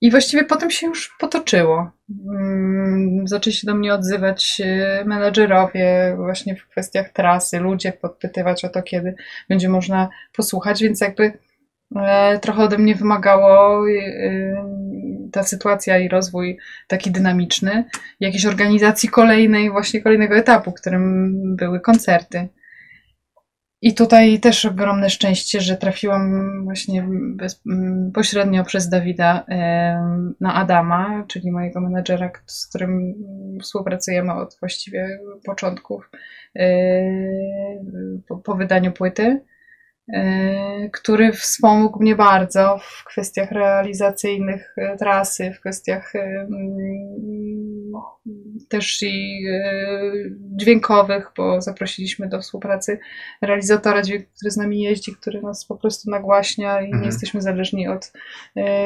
Speaker 2: I właściwie potem się już potoczyło. Mm, zaczęli się do mnie odzywać e, menadżerowie właśnie w kwestiach trasy, ludzie podpytywać o to, kiedy będzie można posłuchać, więc jakby trochę ode mnie wymagało ta sytuacja i rozwój taki dynamiczny, jakiejś organizacji kolejnej, właśnie kolejnego etapu, którym były koncerty. I tutaj też ogromne szczęście, że trafiłam właśnie bezpośrednio przez Dawida na Adama, czyli mojego menedżera, z którym współpracujemy od właściwie początków po wydaniu płyty. E, który wspomógł mnie bardzo w kwestiach realizacyjnych e, trasy, w kwestiach e, mm, też i dźwiękowych, bo zaprosiliśmy do współpracy realizatora dźwięku, który z nami jeździ, który nas po prostu nagłaśnia i mhm. nie jesteśmy zależni od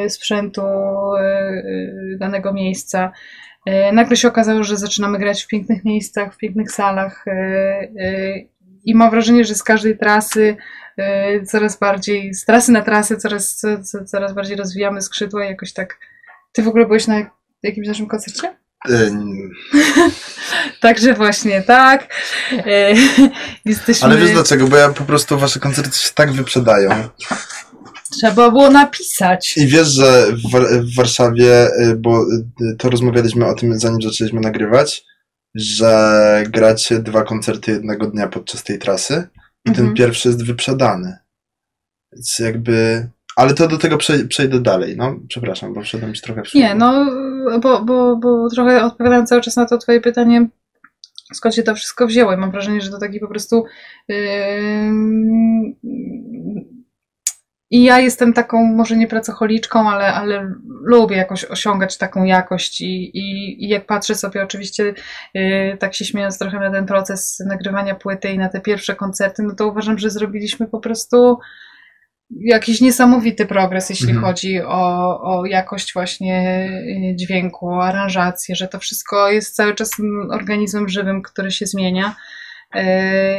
Speaker 2: sprzętu danego miejsca. Nagle się okazało, że zaczynamy grać w pięknych miejscach, w pięknych salach i mam wrażenie, że z każdej trasy y, coraz bardziej, z trasy na trasę coraz, co, coraz bardziej rozwijamy skrzydła i jakoś tak. Ty w ogóle byłeś na jakimś naszym koncercie? Także właśnie tak. Y,
Speaker 1: jesteśmy... Ale wiesz dlaczego? Bo ja po prostu wasze koncerty się tak wyprzedają.
Speaker 2: Trzeba było napisać.
Speaker 1: I wiesz, że w, Warszawie, bo to rozmawialiśmy o tym zanim zaczęliśmy nagrywać, że gracie dwa koncerty jednego dnia podczas tej trasy i mhm. ten pierwszy jest wyprzedany. Więc jakby. Ale to do tego przejdę dalej. No, przepraszam, bo wszedłem ci trochę w
Speaker 2: Nie, no, bo, bo, bo trochę odpowiadam cały czas na to Twoje pytanie, skąd się to wszystko wzięło. I mam wrażenie, że to taki po prostu. Yy, i ja jestem taką, może nie pracocholiczką, ale, ale lubię jakoś osiągać taką jakość i, i, i jak patrzę sobie oczywiście, yy, tak się śmiejąc trochę na ten proces nagrywania płyty i na te pierwsze koncerty, no to uważam, że zrobiliśmy po prostu jakiś niesamowity progres, jeśli mhm. chodzi o, o jakość właśnie y, dźwięku, o aranżację, że to wszystko jest cały czas organizmem żywym, który się zmienia yy,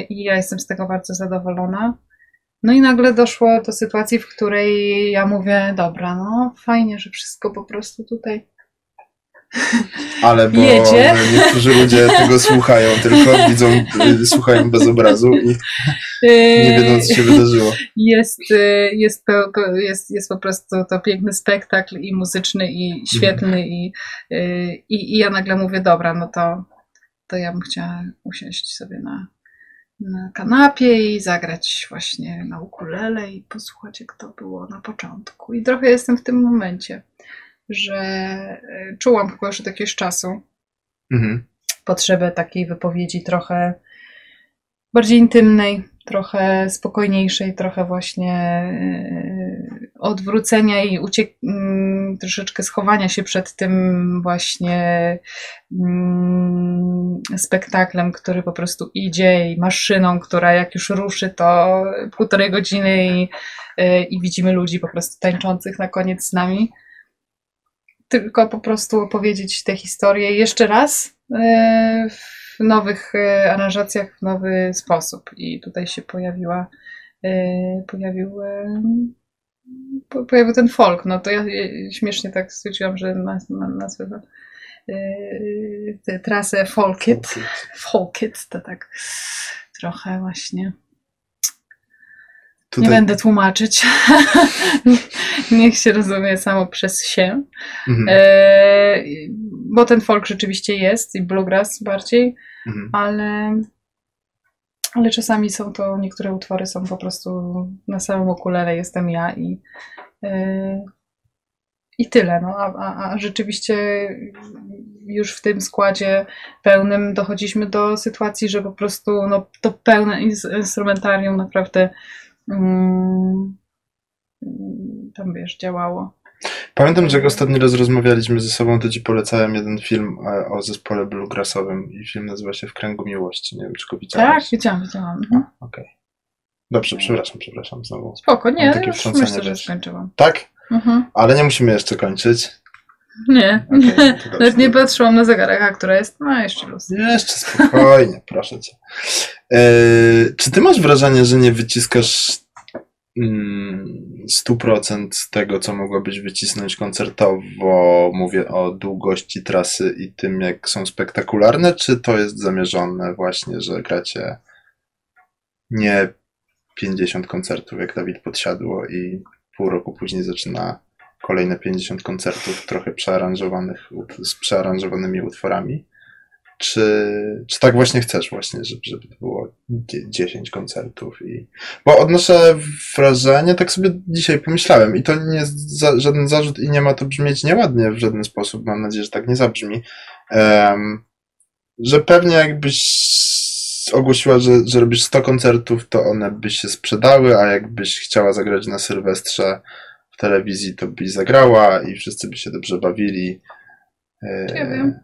Speaker 2: i ja jestem z tego bardzo zadowolona. No i nagle doszło do sytuacji, w której ja mówię, dobra, no fajnie, że wszystko po prostu tutaj
Speaker 1: ale bo Jedzie. niektórzy ludzie tego słuchają, tylko widzą, słuchają bez obrazu i nie wiedzą, co się wydarzyło.
Speaker 2: Jest, jest, jest, jest po prostu to piękny spektakl i muzyczny, i świetny, mhm. i, i, i ja nagle mówię, dobra, no to, to ja bym chciała usiąść sobie na, na kanapie i zagrać właśnie na ukulele i posłuchać, jak to było na początku. I trochę jestem w tym momencie, że e, czułam chyba już od jakiegoś czasu mhm. potrzebę takiej wypowiedzi trochę bardziej intymnej, trochę spokojniejszej, trochę właśnie e, odwrócenia i uciek- mm, troszeczkę schowania się przed tym właśnie mm, spektaklem, który po prostu idzie i maszyną, która jak już ruszy, to półtorej godziny i, y, i widzimy ludzi po prostu tańczących na koniec z nami. Tylko po prostu opowiedzieć tę historię jeszcze raz y, w nowych y, aranżacjach, w nowy sposób. I tutaj się pojawiła pojawił po- pojawił ten folk. No to ja śmiesznie tak stwierdziłam, że naz- na- nazwę to, yy, tę trasę Folkit. Folkit to tak trochę właśnie.
Speaker 1: Tutaj,
Speaker 2: Nie będę tłumaczyć. Niech się rozumie samo przez się.
Speaker 1: Mhm,
Speaker 2: E, bo ten folk rzeczywiście jest i bluegrass bardziej,
Speaker 1: mhm.
Speaker 2: ale, ale czasami są to, niektóre utwory są po prostu na samym ukulele jestem ja i, e, i tyle. No, a, a, a rzeczywiście już w tym składzie pełnym dochodziliśmy do sytuacji, że po prostu no, to pełne ins- instrumentarium naprawdę mm, tam wiesz, działało.
Speaker 1: Pamiętam, że jak ostatni raz rozmawialiśmy ze sobą, to ci polecałem jeden film e, o zespole bluegrassowym i film nazywa się W kręgu miłości. Nie wiem, czy go
Speaker 2: Tak,
Speaker 1: widziałeś.
Speaker 2: widziałam, widziałam. Mhm.
Speaker 1: Okej. Dobrze, przepraszam, przepraszam znowu.
Speaker 2: Spoko, nie, już myślę, że
Speaker 1: wiesz.
Speaker 2: skończyłam.
Speaker 1: Tak?
Speaker 2: Mhm.
Speaker 1: Ale nie musimy jeszcze kończyć.
Speaker 2: Nie,
Speaker 1: Okej,
Speaker 2: nie.
Speaker 1: dobrze.
Speaker 2: Nawet nie patrzyłam na zegarek, a która jest. No, jeszcze luz.
Speaker 1: Jeszcze spokojnie, proszę cię. E, czy ty masz wrażenie, że nie wyciskasz 100% tego, co mogłabyś wycisnąć koncertowo? Mówię o długości trasy i tym, jak są spektakularne, czy to jest zamierzone właśnie, że gracie nie 50 koncertów, jak Dawid podsiadło i pół roku później zaczyna kolejne 50 koncertów, trochę przearanżowanych, z przearanżowanymi utworami? Czy, czy tak właśnie chcesz właśnie, żeby, żeby to było dzie- 10 koncertów i... Bo odnoszę wrażenie, tak sobie dzisiaj pomyślałem i to nie jest za, żaden zarzut i nie ma to brzmieć nieładnie w żaden sposób, mam nadzieję, że tak nie zabrzmi, em, że pewnie jakbyś ogłosiła, że, że robisz 100 koncertów, to one by się sprzedały, a jakbyś chciała zagrać na Sylwestrze w telewizji, to byś zagrała i wszyscy by się dobrze bawili.
Speaker 2: Nie wiem.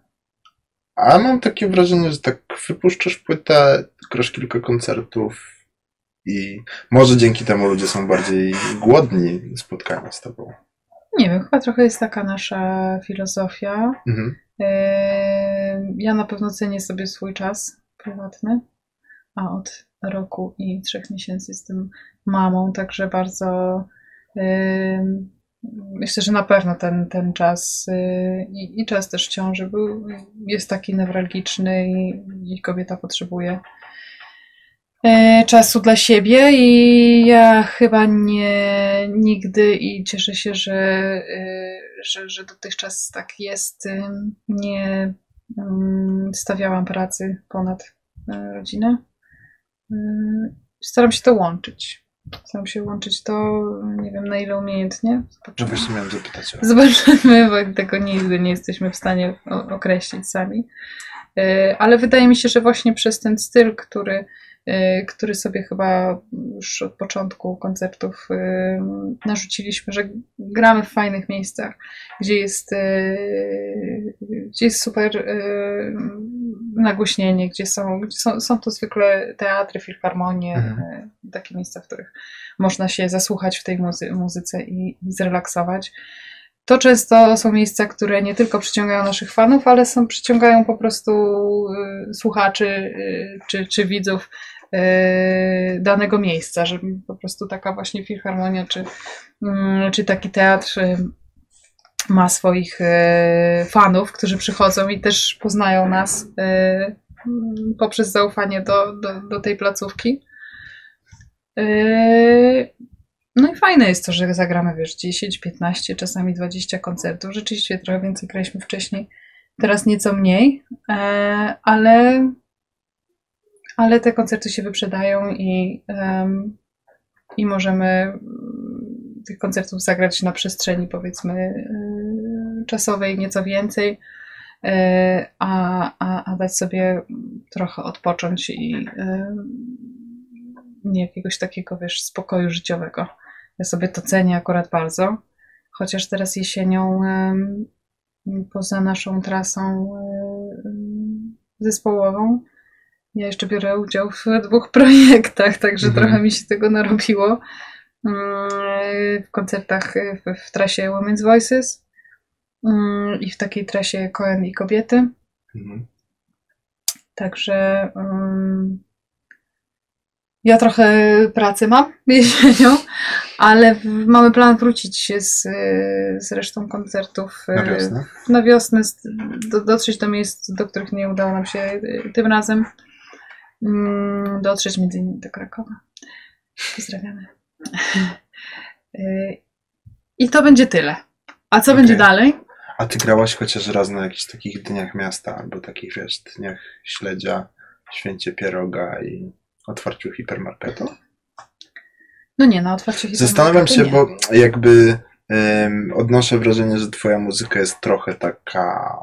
Speaker 1: A mam takie wrażenie, że tak wypuszczasz płytę, grasz kilka koncertów i może dzięki temu ludzie są bardziej głodni spotkania z tobą.
Speaker 2: Nie wiem, chyba trochę jest taka nasza filozofia.
Speaker 1: Mhm.
Speaker 2: Yy, Ja na pewno cenię sobie swój czas prywatny, a od roku i trzech miesięcy jestem mamą, także bardzo yy, myślę, że na pewno ten, ten czas yy, i, i czas też ciąży był, jest taki newralgiczny i, i kobieta potrzebuje yy, czasu dla siebie i ja chyba nie nigdy i cieszę się, że, yy, że, że dotychczas tak jest. Nie ym, stawiałam pracy ponad y, rodzinę. Y, Staram się to łączyć. Staram się łączyć to, nie wiem na ile umiejętnie. Zobaczymy.
Speaker 1: właśnie miałem zapytać o
Speaker 2: Zobaczymy, bo tego nigdy nie jesteśmy w stanie określić sami. Y, Ale wydaje mi się, że właśnie przez ten styl, który, który sobie chyba już od początku koncertów y, narzuciliśmy, że gramy w fajnych miejscach, gdzie jest, y, gdzie jest super y, nagłośnienie, gdzie są, gdzie są, są to zwykle teatry, filharmonie,
Speaker 1: Mhm.
Speaker 2: y, takie miejsca, w których można się zasłuchać w tej muzy- muzyce i, i zrelaksować. To często są miejsca, które nie tylko przyciągają naszych fanów, ale są, przyciągają po prostu y, słuchaczy y, czy, czy widzów y, danego miejsca, że po prostu taka właśnie filharmonia czy, mm, czy taki teatr y, ma swoich y, fanów, którzy przychodzą i też poznają nas y, mm, poprzez zaufanie do, do, do tej placówki. No i fajne jest to, że zagramy, wiesz, 10, 15, czasami 20 koncertów. Rzeczywiście trochę więcej graliśmy wcześniej, teraz nieco mniej, e, ale, ale te koncerty się wyprzedają i, i możemy mm, tych koncertów zagrać na przestrzeni, powiedzmy, y, czasowej nieco więcej, e, a, a, a dać sobie trochę odpocząć i jakiegoś takiego, wiesz, spokoju życiowego Ja sobie to cenię akurat bardzo. Chociaż teraz jesienią poza naszą trasą zespołową ja jeszcze biorę udział w dwóch projektach, także
Speaker 1: Mhm.
Speaker 2: trochę mi się tego narobiło. Mm, W koncertach e, w, w trasie Women's Voices mm, i w takiej trasie Koen i kobiety.
Speaker 1: Mhm.
Speaker 2: Także mm, ja trochę pracy mam jesienią, ale w- mamy plan wrócić się z, y, z resztą koncertów y,
Speaker 1: Na wiosnę.
Speaker 2: na wiosnę, do, dotrzeć do miejsc, do których nie udało nam się y, tym razem. Mm, Dotrzeć między innymi do Krakowa. Pozdrawiamy. I to będzie tyle. A co
Speaker 1: Okej.
Speaker 2: będzie dalej?
Speaker 1: A ty grałaś chociaż raz na jakichś takich dniach miasta, albo takich, wiesz, dniach śledzia, święcie pieroga i otwarciu hipermarketu?
Speaker 2: No nie, na otwarcie
Speaker 1: Zastanawiam się,
Speaker 2: hipermarketu
Speaker 1: bo jakby em, odnoszę wrażenie, że twoja muzyka jest trochę taka...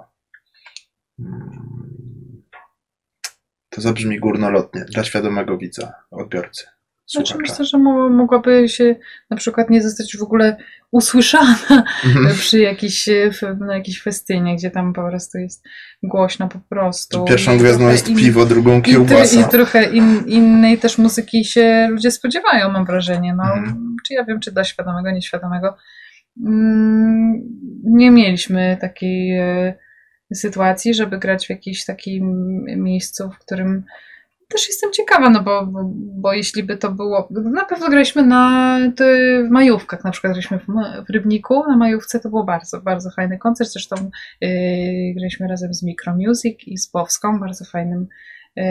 Speaker 1: mm, To zabrzmi górnolotnie, dla świadomego widza, odbiorcy,
Speaker 2: Znaczy myślę, że mo- mogłaby się na przykład nie zostać w ogóle usłyszana
Speaker 1: Mhm.
Speaker 2: przy jakiś, na jakiejś festynie, gdzie tam po prostu jest głośno po prostu.
Speaker 1: Pierwszą
Speaker 2: I
Speaker 1: gwiazdą jest
Speaker 2: in-
Speaker 1: piwo, drugą
Speaker 2: I,
Speaker 1: kiełbasa.
Speaker 2: I trochę in, innej też muzyki się ludzie spodziewają, mam wrażenie. No,
Speaker 1: Mhm.
Speaker 2: Czy ja wiem, czy dla świadomego, nieświadomego. Mm, Nie mieliśmy takiej e, sytuacji, żeby grać w jakimś takim miejscu, w którym też jestem ciekawa, no bo, bo, bo jeśli by to było. Na pewno graliśmy na ty, w majówkach, na przykład graliśmy w, w Rybniku, na majówce to był bardzo, bardzo fajny koncert. Zresztą yy, graliśmy razem z Micro Music i z Powską, bardzo fajnym yy,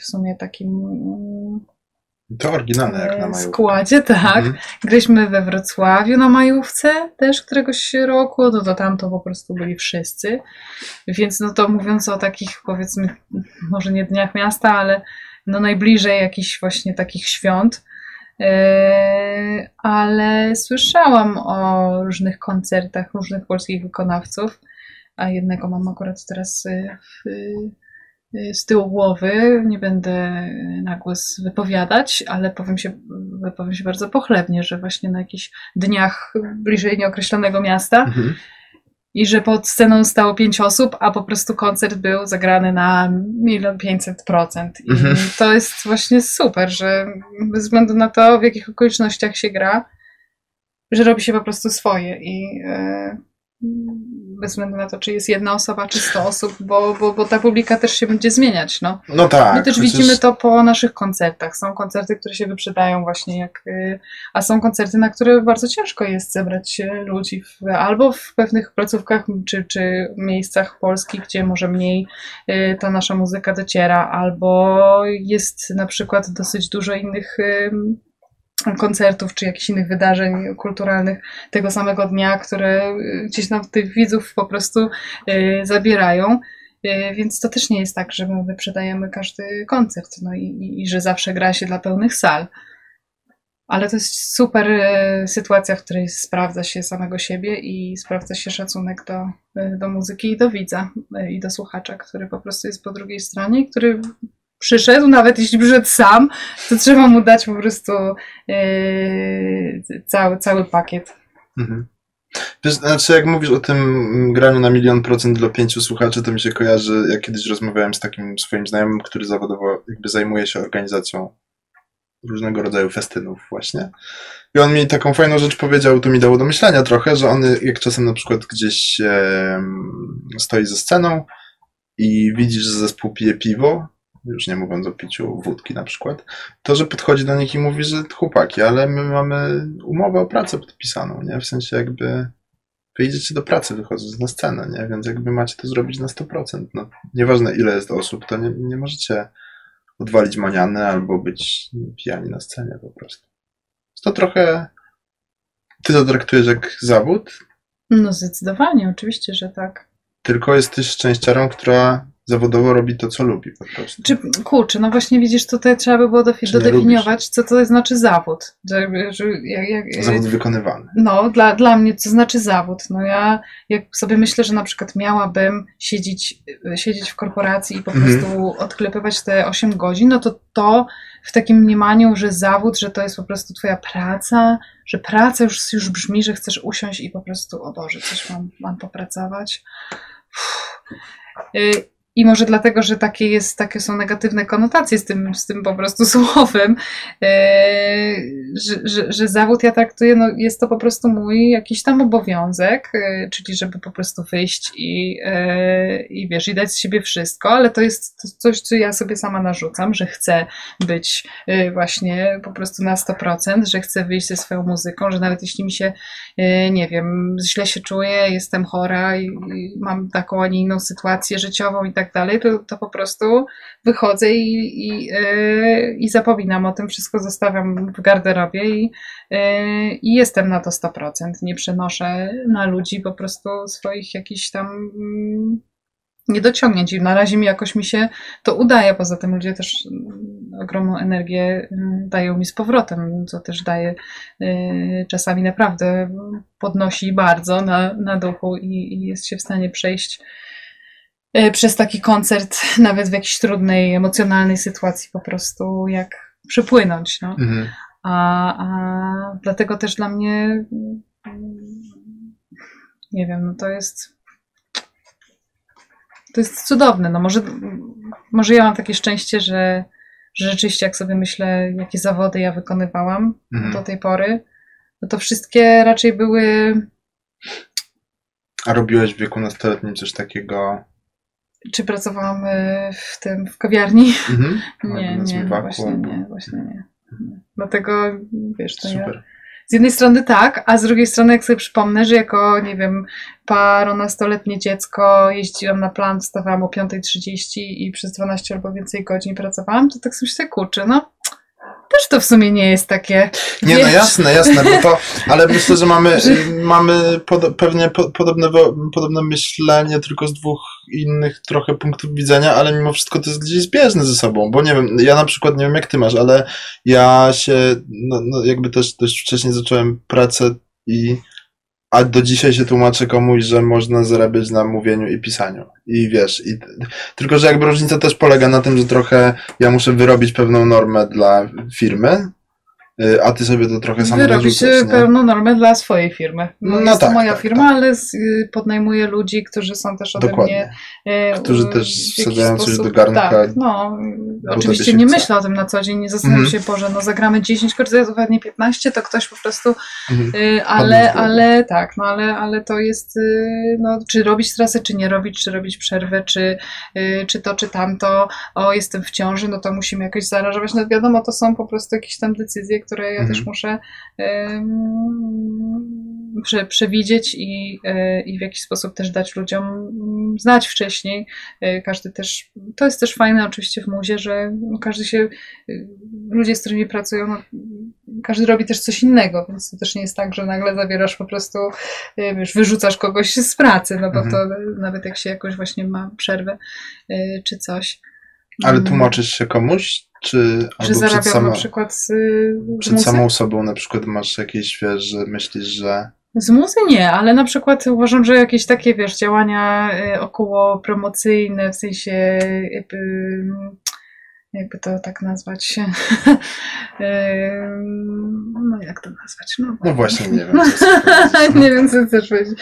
Speaker 2: w sumie takim
Speaker 1: To oryginalne jak na
Speaker 2: yy,
Speaker 1: majówkę.
Speaker 2: składzie, tak.
Speaker 1: Mhm.
Speaker 2: Graliśmy we Wrocławiu na majówce też któregoś roku, no to tam to po prostu byli wszyscy. Więc no to mówiąc o takich powiedzmy, może nie dniach miasta, ale no najbliżej jakichś właśnie takich świąt. Yy, ale słyszałam o różnych koncertach różnych polskich wykonawców, a jednego mam akurat teraz yy, w, z tyłu głowy. Nie będę na głos wypowiadać, ale powiem się, wypowiem się bardzo pochlebnie, że właśnie na jakichś dniach bliżej nieokreślonego miasta
Speaker 1: Mhm.
Speaker 2: i że pod sceną stało pięć osób, a po prostu koncert był zagrany na milion pięćset procent. I
Speaker 1: Mhm.
Speaker 2: to jest właśnie super, że bez względu na to, w jakich okolicznościach się gra, że robi się po prostu swoje i e, bez względu na to, czy jest jedna osoba, czy sto osób, bo, bo, bo ta publika też się będzie zmieniać, no.
Speaker 1: No tak.
Speaker 2: My też
Speaker 1: przecież-
Speaker 2: widzimy to po naszych koncertach. Są koncerty, które się wyprzedają właśnie jak, y, a są koncerty, na które bardzo ciężko jest zebrać ludzi w, albo w pewnych placówkach czy, czy miejscach Polski, gdzie może mniej y, ta nasza muzyka dociera, albo jest na przykład dosyć dużo innych koncertów czy jakichś innych wydarzeń kulturalnych tego samego dnia, które y, gdzieś nam tych widzów po prostu y, zabierają. Y, Więc to też nie jest tak, że my wyprzedajemy każdy koncert no i, i, i że zawsze gra się dla pełnych sal. Ale to jest super sytuacja, w której sprawdza się samego siebie i sprawdza się szacunek do, do muzyki i do widza i do słuchacza, który po prostu jest po drugiej stronie, i który przyszedł, nawet jeśli przyszedł sam, to trzeba mu dać po prostu e, cały, cały pakiet.
Speaker 1: Mhm. Wiesz, znaczy jak mówisz o tym graniu na milion procent dla pięciu słuchaczy, to mi się kojarzy, jak kiedyś rozmawiałem z takim swoim znajomym, który zawodowo jakby zajmuje się organizacją różnego rodzaju festynów właśnie. I on mi taką fajną rzecz powiedział, to mi dało do myślenia trochę, że on jak czasem na przykład gdzieś em, stoi ze sceną i widzisz, że zespół pije piwo, już nie mówiąc o piciu wódki na przykład, to, że podchodzi do nich i mówi, że chłopaki, ale my mamy umowę o pracę podpisaną, nie? W sensie jakby wyjdziecie do pracy wychodząc na scenę, nie? Więc jakby macie to zrobić na 100%. No, nieważne ile jest osób, to nie, nie możecie odwalić maniany albo być pijani na scenie po prostu. To trochę ty to traktujesz jak zawód,
Speaker 2: No zdecydowanie, oczywiście, że tak.
Speaker 1: tylko jesteś szczęściarą, która zawodowo robi to, co lubi po prostu.
Speaker 2: Czy, kurczę, no właśnie widzisz, tutaj trzeba by było dofi- dodefiniować, co to znaczy zawód. Że, że, jak, jak,
Speaker 1: Zawód wykonywany.
Speaker 2: No, dla, dla mnie co znaczy zawód? No ja jak sobie myślę, że na przykład miałabym siedzieć, siedzieć w korporacji i po
Speaker 1: Mhm.
Speaker 2: prostu odklepywać te 8 godzin, no to to w takim mniemaniu, że zawód, że to jest po prostu twoja praca, że praca już, już brzmi, że chcesz usiąść i po prostu, o Boże, coś mam, mam popracować. Uff. I może dlatego, że takie, jest, takie są negatywne konotacje z tym, z tym po prostu słowem, yy, że, że, że zawód ja traktuję, no jest to po prostu mój jakiś tam obowiązek, yy, czyli żeby po prostu wyjść i, yy, i wiesz, i dać z siebie wszystko, ale to jest coś, co ja sobie sama narzucam, że chcę być właśnie po prostu na 100%, że chcę wyjść ze swoją muzyką, że nawet jeśli mi się, nie wiem, źle się czuję, jestem chora i, i mam taką, a nie inną sytuację życiową i tak dalej, to, to po prostu wychodzę i, i, yy, i zapominam o tym, wszystko zostawiam w garderobie i, yy, i jestem na to 100%. Nie przenoszę na ludzi po prostu swoich jakichś tam mm, niedociągnięć i na razie mi jakoś mi się to udaje. Poza tym ludzie też mm, ogromną energię mm, dają mi z powrotem, co też daje yy, czasami naprawdę podnosi bardzo na, na duchu i, i jest się w stanie przejść e, przez taki koncert, nawet w jakiejś trudnej, emocjonalnej sytuacji, po prostu jak przepłynąć. No.
Speaker 1: Mhm.
Speaker 2: A, a dlatego też dla mnie, nie wiem, no to jest. To jest cudowne. No może, może ja mam takie szczęście, że, że rzeczywiście, jak sobie myślę, jakie zawody ja wykonywałam
Speaker 1: Mhm.
Speaker 2: do tej pory, no to wszystkie raczej były
Speaker 1: A robiłeś w wieku nastoletnim coś takiego?
Speaker 2: Czy pracowałam y, w tym, w kawiarni?
Speaker 1: Mhm.
Speaker 2: Nie,
Speaker 1: Na
Speaker 2: nie, właśnie nie, właśnie nie. Dlatego, wiesz, to ja
Speaker 1: Super.
Speaker 2: z jednej strony tak, a z drugiej strony jak sobie przypomnę, że jako, nie wiem, paronastoletnie dziecko jeździłam na plan, wstawałam o 5.30 i przez 12 albo więcej godzin pracowałam, to tak sobie myślę, kurczę, no też to w sumie nie jest takie,
Speaker 1: Nie, no
Speaker 2: wiesz,
Speaker 1: jasne, jasne, bo to, ale myślę, że mamy, mamy pod, pewnie po, podobne, podobne myślenie, tylko z dwóch innych trochę punktów widzenia, ale mimo wszystko to jest gdzieś zbieżne ze sobą, bo nie wiem, ja na przykład nie wiem jak ty masz, ale ja się, no, no jakby też dość wcześnie zacząłem pracę i a do dzisiaj się tłumaczę komuś, że można zarabiać na mówieniu i pisaniu. I wiesz, i, tylko że jakby różnica też polega na tym, że trochę ja muszę wyrobić pewną normę dla firmy, a ty sobie to trochę sam
Speaker 2: wyrobić normę dla swojej firmy. No,
Speaker 1: No
Speaker 2: jest
Speaker 1: tak,
Speaker 2: to moja
Speaker 1: tak,
Speaker 2: firma, ale z, y, podnajmuję ludzi, którzy są też ode
Speaker 1: Dokładnie.
Speaker 2: mnie y,
Speaker 1: Którzy
Speaker 2: y,
Speaker 1: też wsadzają coś do garnka,
Speaker 2: Tak, no. Oczywiście nie
Speaker 1: chce.
Speaker 2: myślę o tym na co dzień, nie zastanawiam
Speaker 1: Mhm.
Speaker 2: się, Boże, no zagramy 10 koncertów, a nie 15, to ktoś po prostu
Speaker 1: Mhm.
Speaker 2: Y, ale, ale tak, no ale, ale to jest, y, no, czy robić trasę, czy nie robić, czy robić przerwę, czy, y, czy to, czy tamto, o jestem w ciąży, no to musimy jakoś zaaranżować, no wiadomo, to są po prostu jakieś tam decyzje, które ja
Speaker 1: Mhm.
Speaker 2: też muszę prze, przewidzieć i, y, i w jakiś sposób też dać ludziom znać wcześniej. Y, Każdy też, to jest też fajne oczywiście w muzie, że każdy się, y, ludzie, z którymi pracują, no, każdy robi też coś innego, więc to też nie jest tak, że nagle zabierasz po prostu, wiesz, wyrzucasz kogoś z pracy, no bo
Speaker 1: Mhm.
Speaker 2: to nawet jak się jakoś właśnie ma przerwę czy coś.
Speaker 1: Ale
Speaker 2: Mm,
Speaker 1: tłumaczysz się komuś, czy
Speaker 2: Że zarabiam
Speaker 1: sama,
Speaker 2: na przykład z, z
Speaker 1: przed
Speaker 2: muzy?
Speaker 1: samą sobą na przykład masz jakieś, wiesz, że myślisz, że
Speaker 2: Z muzy nie, ale na przykład uważam, że jakieś takie, wiesz, działania y, około promocyjne, w sensie jakby, jakby to tak nazwać, Ym, no jak to nazwać, no,
Speaker 1: no właśnie, nie wiem. no.
Speaker 2: nie wiem, co chcesz powiedzieć.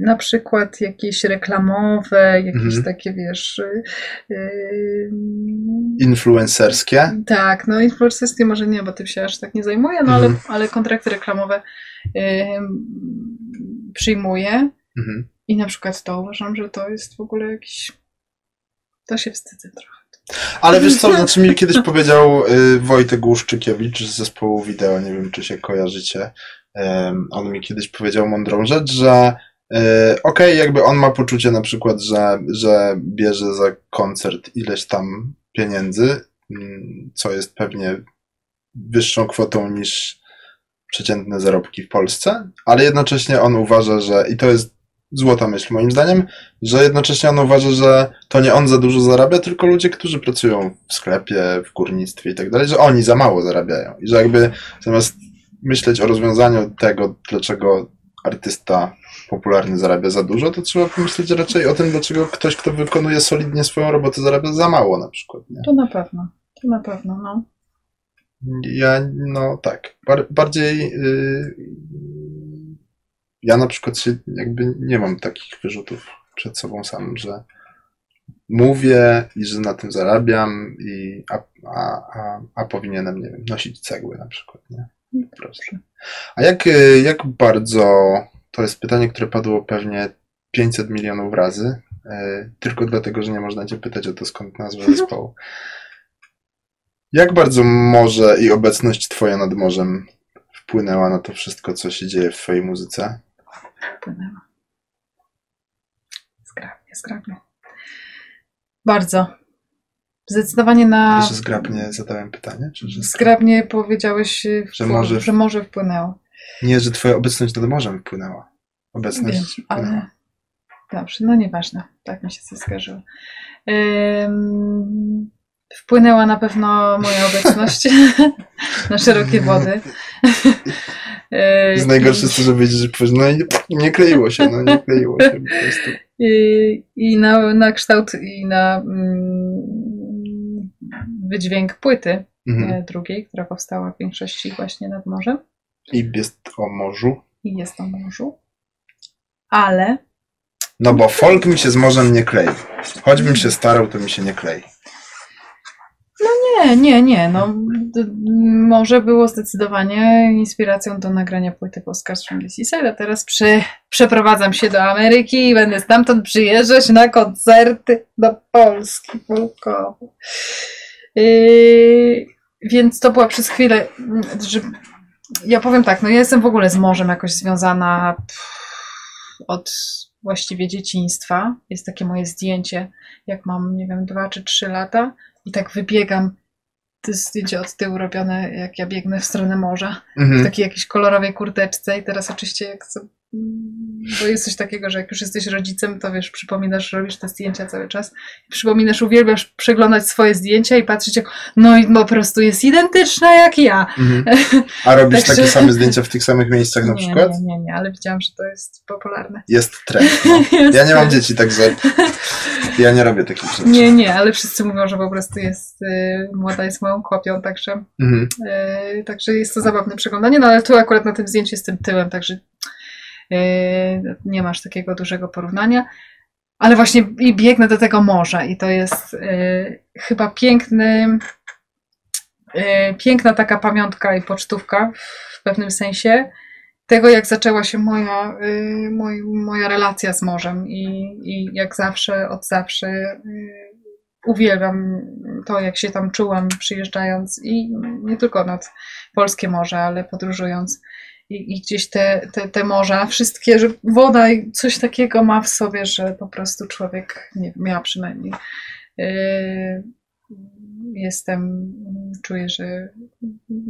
Speaker 2: Na przykład jakieś reklamowe, jakieś
Speaker 1: Mhm.
Speaker 2: takie, wiesz, y, ym,
Speaker 1: Influencerskie.
Speaker 2: tak, no influencerskie może nie, bo tym się aż tak nie zajmuję, no ale,
Speaker 1: Mhm.
Speaker 2: ale kontrakty reklamowe ym, przyjmuję
Speaker 1: Mhm.
Speaker 2: i na przykład to uważam, że to jest w ogóle jakiś... To się wstydzę trochę.
Speaker 1: Ale wiesz co, znaczy mi kiedyś powiedział y, Wojtek Łuszczykiewicz z zespołu wideo, nie wiem czy się kojarzycie. On mi kiedyś powiedział mądrą rzecz, że y, okej, jakby on ma poczucie na przykład, że, że bierze za koncert ileś tam pieniędzy, mm, co jest pewnie wyższą kwotą niż przeciętne zarobki w Polsce, ale jednocześnie on uważa, że i to jest złota myśl moim zdaniem, że jednocześnie on uważa, że to nie on za dużo zarabia, tylko ludzie, którzy pracują w sklepie, w górnictwie i tak dalej, że oni za mało zarabiają. I że jakby zamiast myśleć o rozwiązaniu tego, dlaczego artysta popularny zarabia za dużo, to trzeba pomyśleć raczej o tym, dlaczego ktoś, kto wykonuje solidnie swoją robotę, zarabia za mało na przykład. Nie?
Speaker 2: To na pewno. To na pewno, no.
Speaker 1: Ja, no tak, bar bardziej yy, ja na przykład się jakby nie mam takich wyrzutów przed sobą samym, że mówię i że na tym zarabiam, i, a, a, a, a powinienem, nie wiem, nosić cegły na przykład, nie? Po prostu. A jak, y, jak bardzo, to jest pytanie, które padło pewnie 500 milionów razy, yy, tylko dlatego, że nie można cię pytać o to, skąd nazwa zespołu. Jak bardzo morze i obecność twoja nad morzem wpłynęła na to wszystko, co się dzieje w twojej muzyce?
Speaker 2: Wpłynęła. Zgrabnie, zgrabnie. Bardzo. Zdecydowanie na.
Speaker 1: Ale że zgrabnie zadałem pytanie? Czy że
Speaker 2: Zgrabnie powiedziałeś,
Speaker 1: Że
Speaker 2: wpł-
Speaker 1: może-
Speaker 2: że może wpłynęło.
Speaker 1: Nie, że twoja obecność nad morzem wpłynęła. Obecność
Speaker 2: Wiem, ale. Dobrze, no nieważne. Tak mi się to skarżyło. Ym, Wpłynęła na pewno moja obecność na szerokie wody.
Speaker 1: Jest najgorsze to, że wiedzieć, że no i nie kleiło się, no nie kleiło się po prostu.
Speaker 2: I, i na, na kształt i na mm, wydźwięk płyty
Speaker 1: Mhm.
Speaker 2: e, drugiej, która powstała w większości właśnie nad morzem
Speaker 1: I jest o morzu.
Speaker 2: i jest o morzu. Ale
Speaker 1: No bo folk mi się z morzem nie klei. Choćbym się starał, to mi się nie klei.
Speaker 2: nie, nie, nie. No, morze było zdecydowanie inspiracją do nagrania płyty Postcards from Seaside, a teraz przy, przeprowadzam się do Ameryki i będę stamtąd przyjeżdżać na koncerty do Polski. Yy, więc to była przez chwilę, mm, że ja powiem tak, no ja jestem w ogóle z morzem jakoś związana pff, od właściwie dzieciństwa. Jest takie moje zdjęcie, jak mam, nie wiem, dwa czy trzy lata i tak wybiegam. To jest zdjęcie od tyłu robione, jak ja biegnę w stronę morza w
Speaker 1: Mhm.
Speaker 2: takiej jakiejś kolorowej kurteczce i teraz oczywiście jak bo jest coś takiego, że jak już jesteś rodzicem, to wiesz, przypominasz, robisz te zdjęcia cały czas. Przypominasz, uwielbiasz przeglądać swoje zdjęcia i patrzeć jak, no i po prostu jest identyczna jak ja.
Speaker 1: Mhm. A robisz
Speaker 2: Także-
Speaker 1: takie same zdjęcia w tych samych miejscach na
Speaker 2: nie,
Speaker 1: przykład?
Speaker 2: nie, nie, nie, ale widziałam, że to jest popularne.
Speaker 1: Jest trend. No. Ja nie mam dzieci, także ja nie robię takich rzeczy.
Speaker 2: Nie, nie, ale wszyscy mówią, że po prostu jest, y, młoda jest moją kopią, także
Speaker 1: Mhm.
Speaker 2: Yy, także jest to zabawne przeglądanie, no ale tu akurat na tym zdjęciu jestem tyłem, także nie masz takiego dużego porównania. Ale właśnie i biegnę do tego morza i to jest yy, chyba piękny, yy, piękna taka pamiątka i pocztówka w pewnym sensie tego, jak zaczęła się moja, yy, moj, moja relacja z morzem i, i jak zawsze, od zawsze yy, uwielbiam to, jak się tam czułam przyjeżdżając i nie tylko nad polskie morze, ale podróżując. I, i gdzieś te, te, te morza, wszystkie, że woda i coś takiego ma w sobie, że po prostu człowiek, nie wiem, ja przynajmniej yy, jestem, czuję, że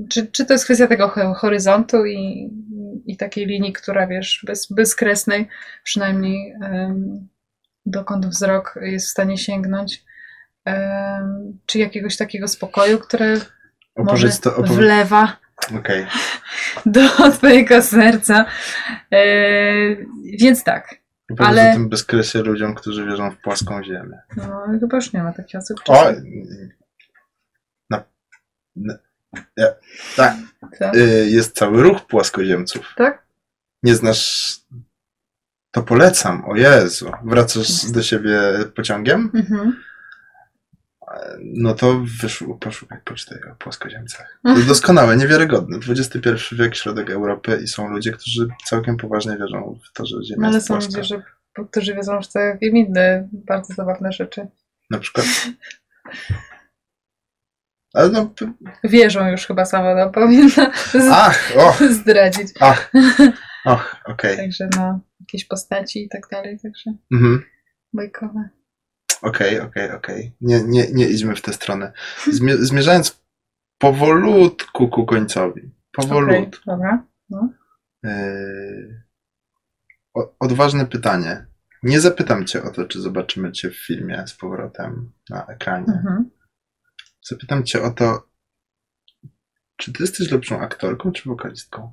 Speaker 2: czy, czy to jest kwestia tego ho- horyzontu i, i takiej linii, która wiesz, bez, bezkresnej, przynajmniej dokąd wzrok jest w stanie sięgnąć, czy jakiegoś takiego spokoju, które może
Speaker 1: to, opowiedz...
Speaker 2: wlewa
Speaker 1: Okej.
Speaker 2: do twojego serca. E, więc tak.
Speaker 1: Opowiedz
Speaker 2: Ale-
Speaker 1: o tym bezkresie ludziom, którzy wierzą w płaską ziemię.
Speaker 2: No, chyba już nie ma takich osób.
Speaker 1: O! na, ja, tak.
Speaker 2: Tak?
Speaker 1: Y, jest cały ruch płaskoziemców.
Speaker 2: tak?
Speaker 1: Nie znasz... To polecam, o Jezu. Wracasz do siebie pociągiem?
Speaker 2: Mhm.
Speaker 1: No to wyszło, poszukaj, poczytaj o płaskoziemcach. To jest doskonałe, niewiarygodne. XXI wiek, środek Europy i są ludzie, którzy całkiem poważnie wierzą w to, że Ziemia
Speaker 2: No, ale
Speaker 1: jest
Speaker 2: są
Speaker 1: płaska.
Speaker 2: ludzie, że, którzy wiedzą w całkiem inne bardzo zabawne rzeczy.
Speaker 1: Na przykład. Ale no,
Speaker 2: Wierzą już chyba sama, no powinna z-
Speaker 1: ach, och,
Speaker 2: zdradzić.
Speaker 1: ach, och, okej.
Speaker 2: Także no, jakieś postaci i tak dalej, także
Speaker 1: Mhm.
Speaker 2: bajkowe.
Speaker 1: Okej, okej, okej. Nie, nie, nie idźmy w tę stronę. Zmie- zmierzając powolutku ku końcowi. Powolutku.
Speaker 2: dobra.
Speaker 1: Yy, o, odważne pytanie. Nie zapytam cię o to, czy zobaczymy cię w filmie z powrotem na ekranie.
Speaker 2: Mhm.
Speaker 1: Zapytam cię o to, czy ty jesteś lepszą aktorką, czy wokalistką?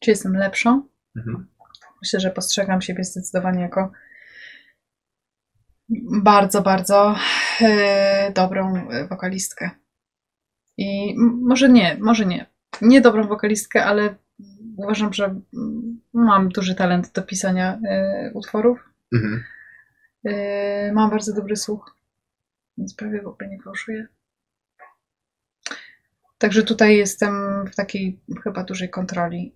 Speaker 2: Czy jestem lepszą?
Speaker 1: Mhm.
Speaker 2: Myślę, że postrzegam siebie zdecydowanie jako bardzo, bardzo e, dobrą e, wokalistkę. I może nie, może nie. Nie dobrą wokalistkę, ale uważam, że mam duży talent do pisania e, utworów.
Speaker 1: Mhm.
Speaker 2: E, mam bardzo dobry słuch, więc prawie w ogóle nie fałszuję. Także tutaj jestem w takiej chyba dużej kontroli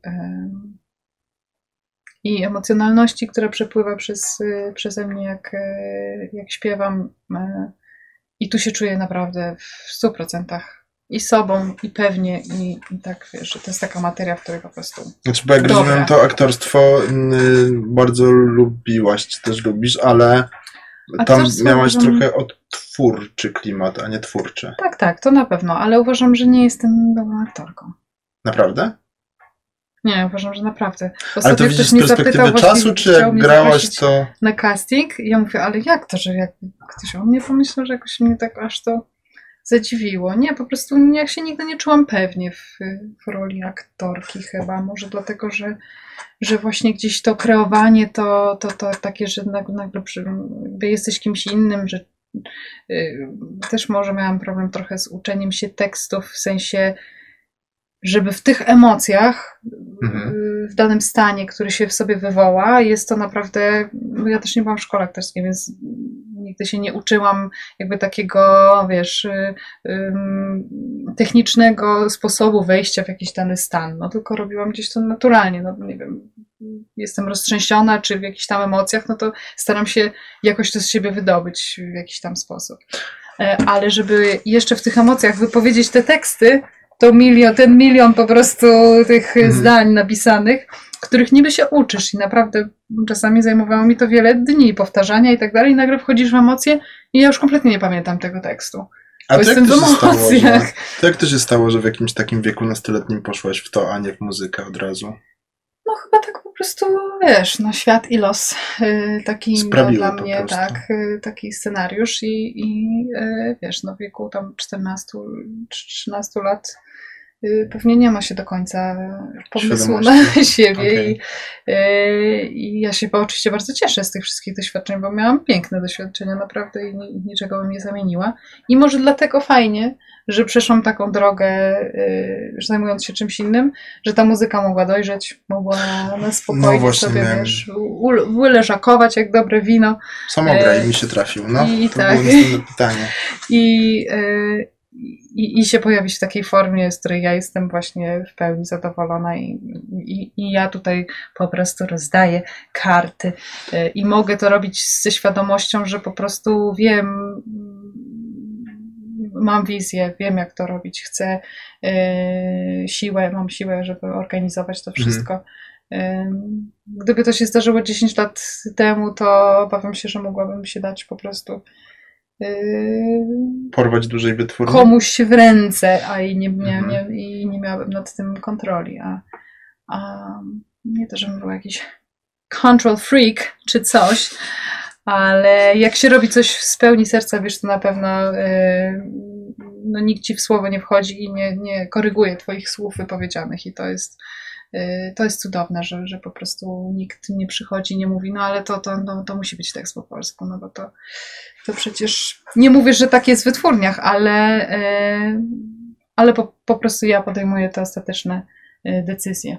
Speaker 2: i emocjonalności, która przepływa przez, y, przeze mnie, jak, e, jak śpiewam. e, I tu się czuję naprawdę w stu procentach i sobą, i pewnie, i, i tak wiesz, to jest taka materia, w której po prostu.
Speaker 1: Znaczy, bo jak
Speaker 2: Dobra.
Speaker 1: rozumiem, to aktorstwo y, bardzo lubiłaś, czy też lubisz, ale tam
Speaker 2: Aktorstwo
Speaker 1: miałaś
Speaker 2: uważam-
Speaker 1: trochę odtwórczy klimat, a nie twórczy.
Speaker 2: Tak, tak, to na pewno, ale uważam, że nie jestem dobrą aktorką.
Speaker 1: Naprawdę?
Speaker 2: Nie, uważam, że naprawdę.
Speaker 1: Ale to
Speaker 2: Ostatnio
Speaker 1: widzisz
Speaker 2: ktoś
Speaker 1: z perspektywy
Speaker 2: zapytał
Speaker 1: czasu, czy jak grałaś, to...
Speaker 2: na casting i ja mówię, ale jak to, że jak ktoś o mnie pomyślał, że jakoś mnie tak aż to zadziwiło. Nie, po prostu ja się nigdy nie czułam pewnie w, w roli aktorki chyba. Może dlatego, że, że właśnie gdzieś to kreowanie to, to, to takie, że nagle, nagle przy, jesteś kimś innym, że y, też może miałam problem trochę z uczeniem się tekstów, w sensie żeby w tych emocjach,
Speaker 1: Mhm.
Speaker 2: y, w danym stanie, który się w sobie wywoła, jest to naprawdę. No ja też nie byłam w szkole aktorskiej, więc nigdy się nie uczyłam jakby takiego, wiesz, y, technicznego sposobu wejścia w jakiś dany stan. No tylko robiłam gdzieś to naturalnie. No nie wiem, jestem roztrzęsiona, czy w jakichś tam emocjach, no to staram się jakoś to z siebie wydobyć w jakiś tam sposób. E, Ale żeby jeszcze w tych emocjach wypowiedzieć te teksty, to milion, ten milion po prostu tych
Speaker 1: Mhm.
Speaker 2: zdań napisanych, których niby się uczysz i naprawdę czasami zajmowało mi to wiele dni powtarzania i tak dalej i nagle wchodzisz w emocje i ja już kompletnie nie pamiętam tego tekstu.
Speaker 1: A to jak to się stało, że... To jak to się stało, że w jakimś takim wieku nastoletnim poszłaś w to, a nie w muzykę od razu?
Speaker 2: No chyba tak po prostu, wiesz, no świat i los y, taki miał
Speaker 1: Sprawiły
Speaker 2: dla
Speaker 1: po
Speaker 2: mnie, tak, y, taki scenariusz i, i y, wiesz, no w wieku tam 14 czy 13 lat pewnie nie ma się do końca pomysłu na siebie
Speaker 1: Okej.
Speaker 2: i, y, i ja się oczywiście bardzo cieszę z tych wszystkich doświadczeń, bo miałam piękne doświadczenia naprawdę i ni- niczego bym nie zamieniła i może dlatego fajnie, że przeszłam taką drogę, y, zajmując się czymś innym, że ta muzyka mogła dojrzeć, mogła na spokojnie
Speaker 1: No właśnie
Speaker 2: sobie,
Speaker 1: miałem-
Speaker 2: wiesz, wyleżakować jak dobre wino
Speaker 1: Samograj
Speaker 2: E,
Speaker 1: mi się trafił, no.
Speaker 2: i
Speaker 1: to
Speaker 2: tak.
Speaker 1: było następne pytanie.
Speaker 2: i, y, i, i się pojawić w takiej formie, z której ja jestem właśnie w pełni zadowolona i, i, i ja tutaj po prostu rozdaję karty y, i mogę to robić ze świadomością, że po prostu wiem, mm, mam wizję, wiem jak to robić, chcę y, siłę, mam siłę, żeby organizować to
Speaker 1: Mhm.
Speaker 2: wszystko. Ym, Gdyby to się zdarzyło 10 lat temu, to obawiam się, że mogłabym się dać po prostu
Speaker 1: Porwać dłużej wytwórnię?
Speaker 2: komuś w ręce, a i nie,
Speaker 1: Mhm.
Speaker 2: nie, i nie miałabym nad tym kontroli. A, a nie to, żebym był jakiś control freak czy coś, ale jak się robi coś z pełni serca, wiesz, to na pewno yy, no, nikt ci w słowo nie wchodzi i nie, nie koryguje twoich słów wypowiedzianych i to jest yy, to jest cudowne, że, że po prostu nikt nie przychodzi, nie mówi, no ale to, to, no, to musi być tekst po polsku, no bo to, to przecież nie mówię, że tak jest w wytwórniach, ale, yy, ale po, po prostu ja podejmuję te ostateczne yy, decyzje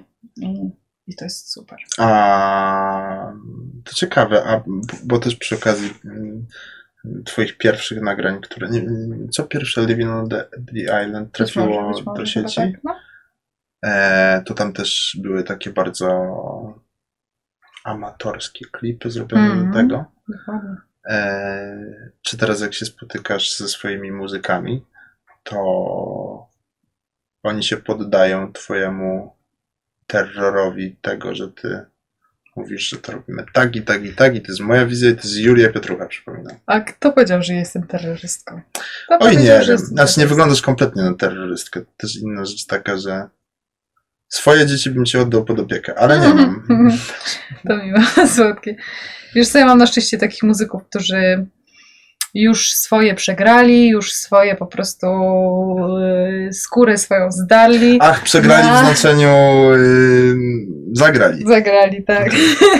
Speaker 2: i, to jest super.
Speaker 1: A to ciekawe, a bo też przy okazji mm, Twoich pierwszych nagrań, które. Nie, co pierwsze Living on the, the Island
Speaker 2: Być
Speaker 1: trafiło
Speaker 2: może, być może,
Speaker 1: do sieci?
Speaker 2: Tak, no.
Speaker 1: E, to tam też były takie bardzo amatorskie klipy zrobione
Speaker 2: Mhm.
Speaker 1: do tego. E, czy teraz jak się spotykasz ze swoimi muzykami, to oni się poddają twojemu terrorowi tego, że ty mówisz, że to robimy tak i tak i tak i to jest moja wizja i to jest Julia Pietrucha, przypominam.
Speaker 2: A kto powiedział, że jestem terrorystką? Kto
Speaker 1: Oj nie
Speaker 2: że
Speaker 1: znaczy nie wyglądasz kompletnie na terrorystkę. Też inna rzecz taka, że Swoje dzieci bym ci oddał pod opiekę, ale nie mam.
Speaker 2: To miło, słodkie. Wiesz co, ja mam na szczęście takich muzyków, którzy już swoje przegrali, już swoje po prostu yy, skórę swoją zdarli.
Speaker 1: Ach, przegrali
Speaker 2: Na-
Speaker 1: w znaczeniu yy, zagrali.
Speaker 2: Zagrali, tak.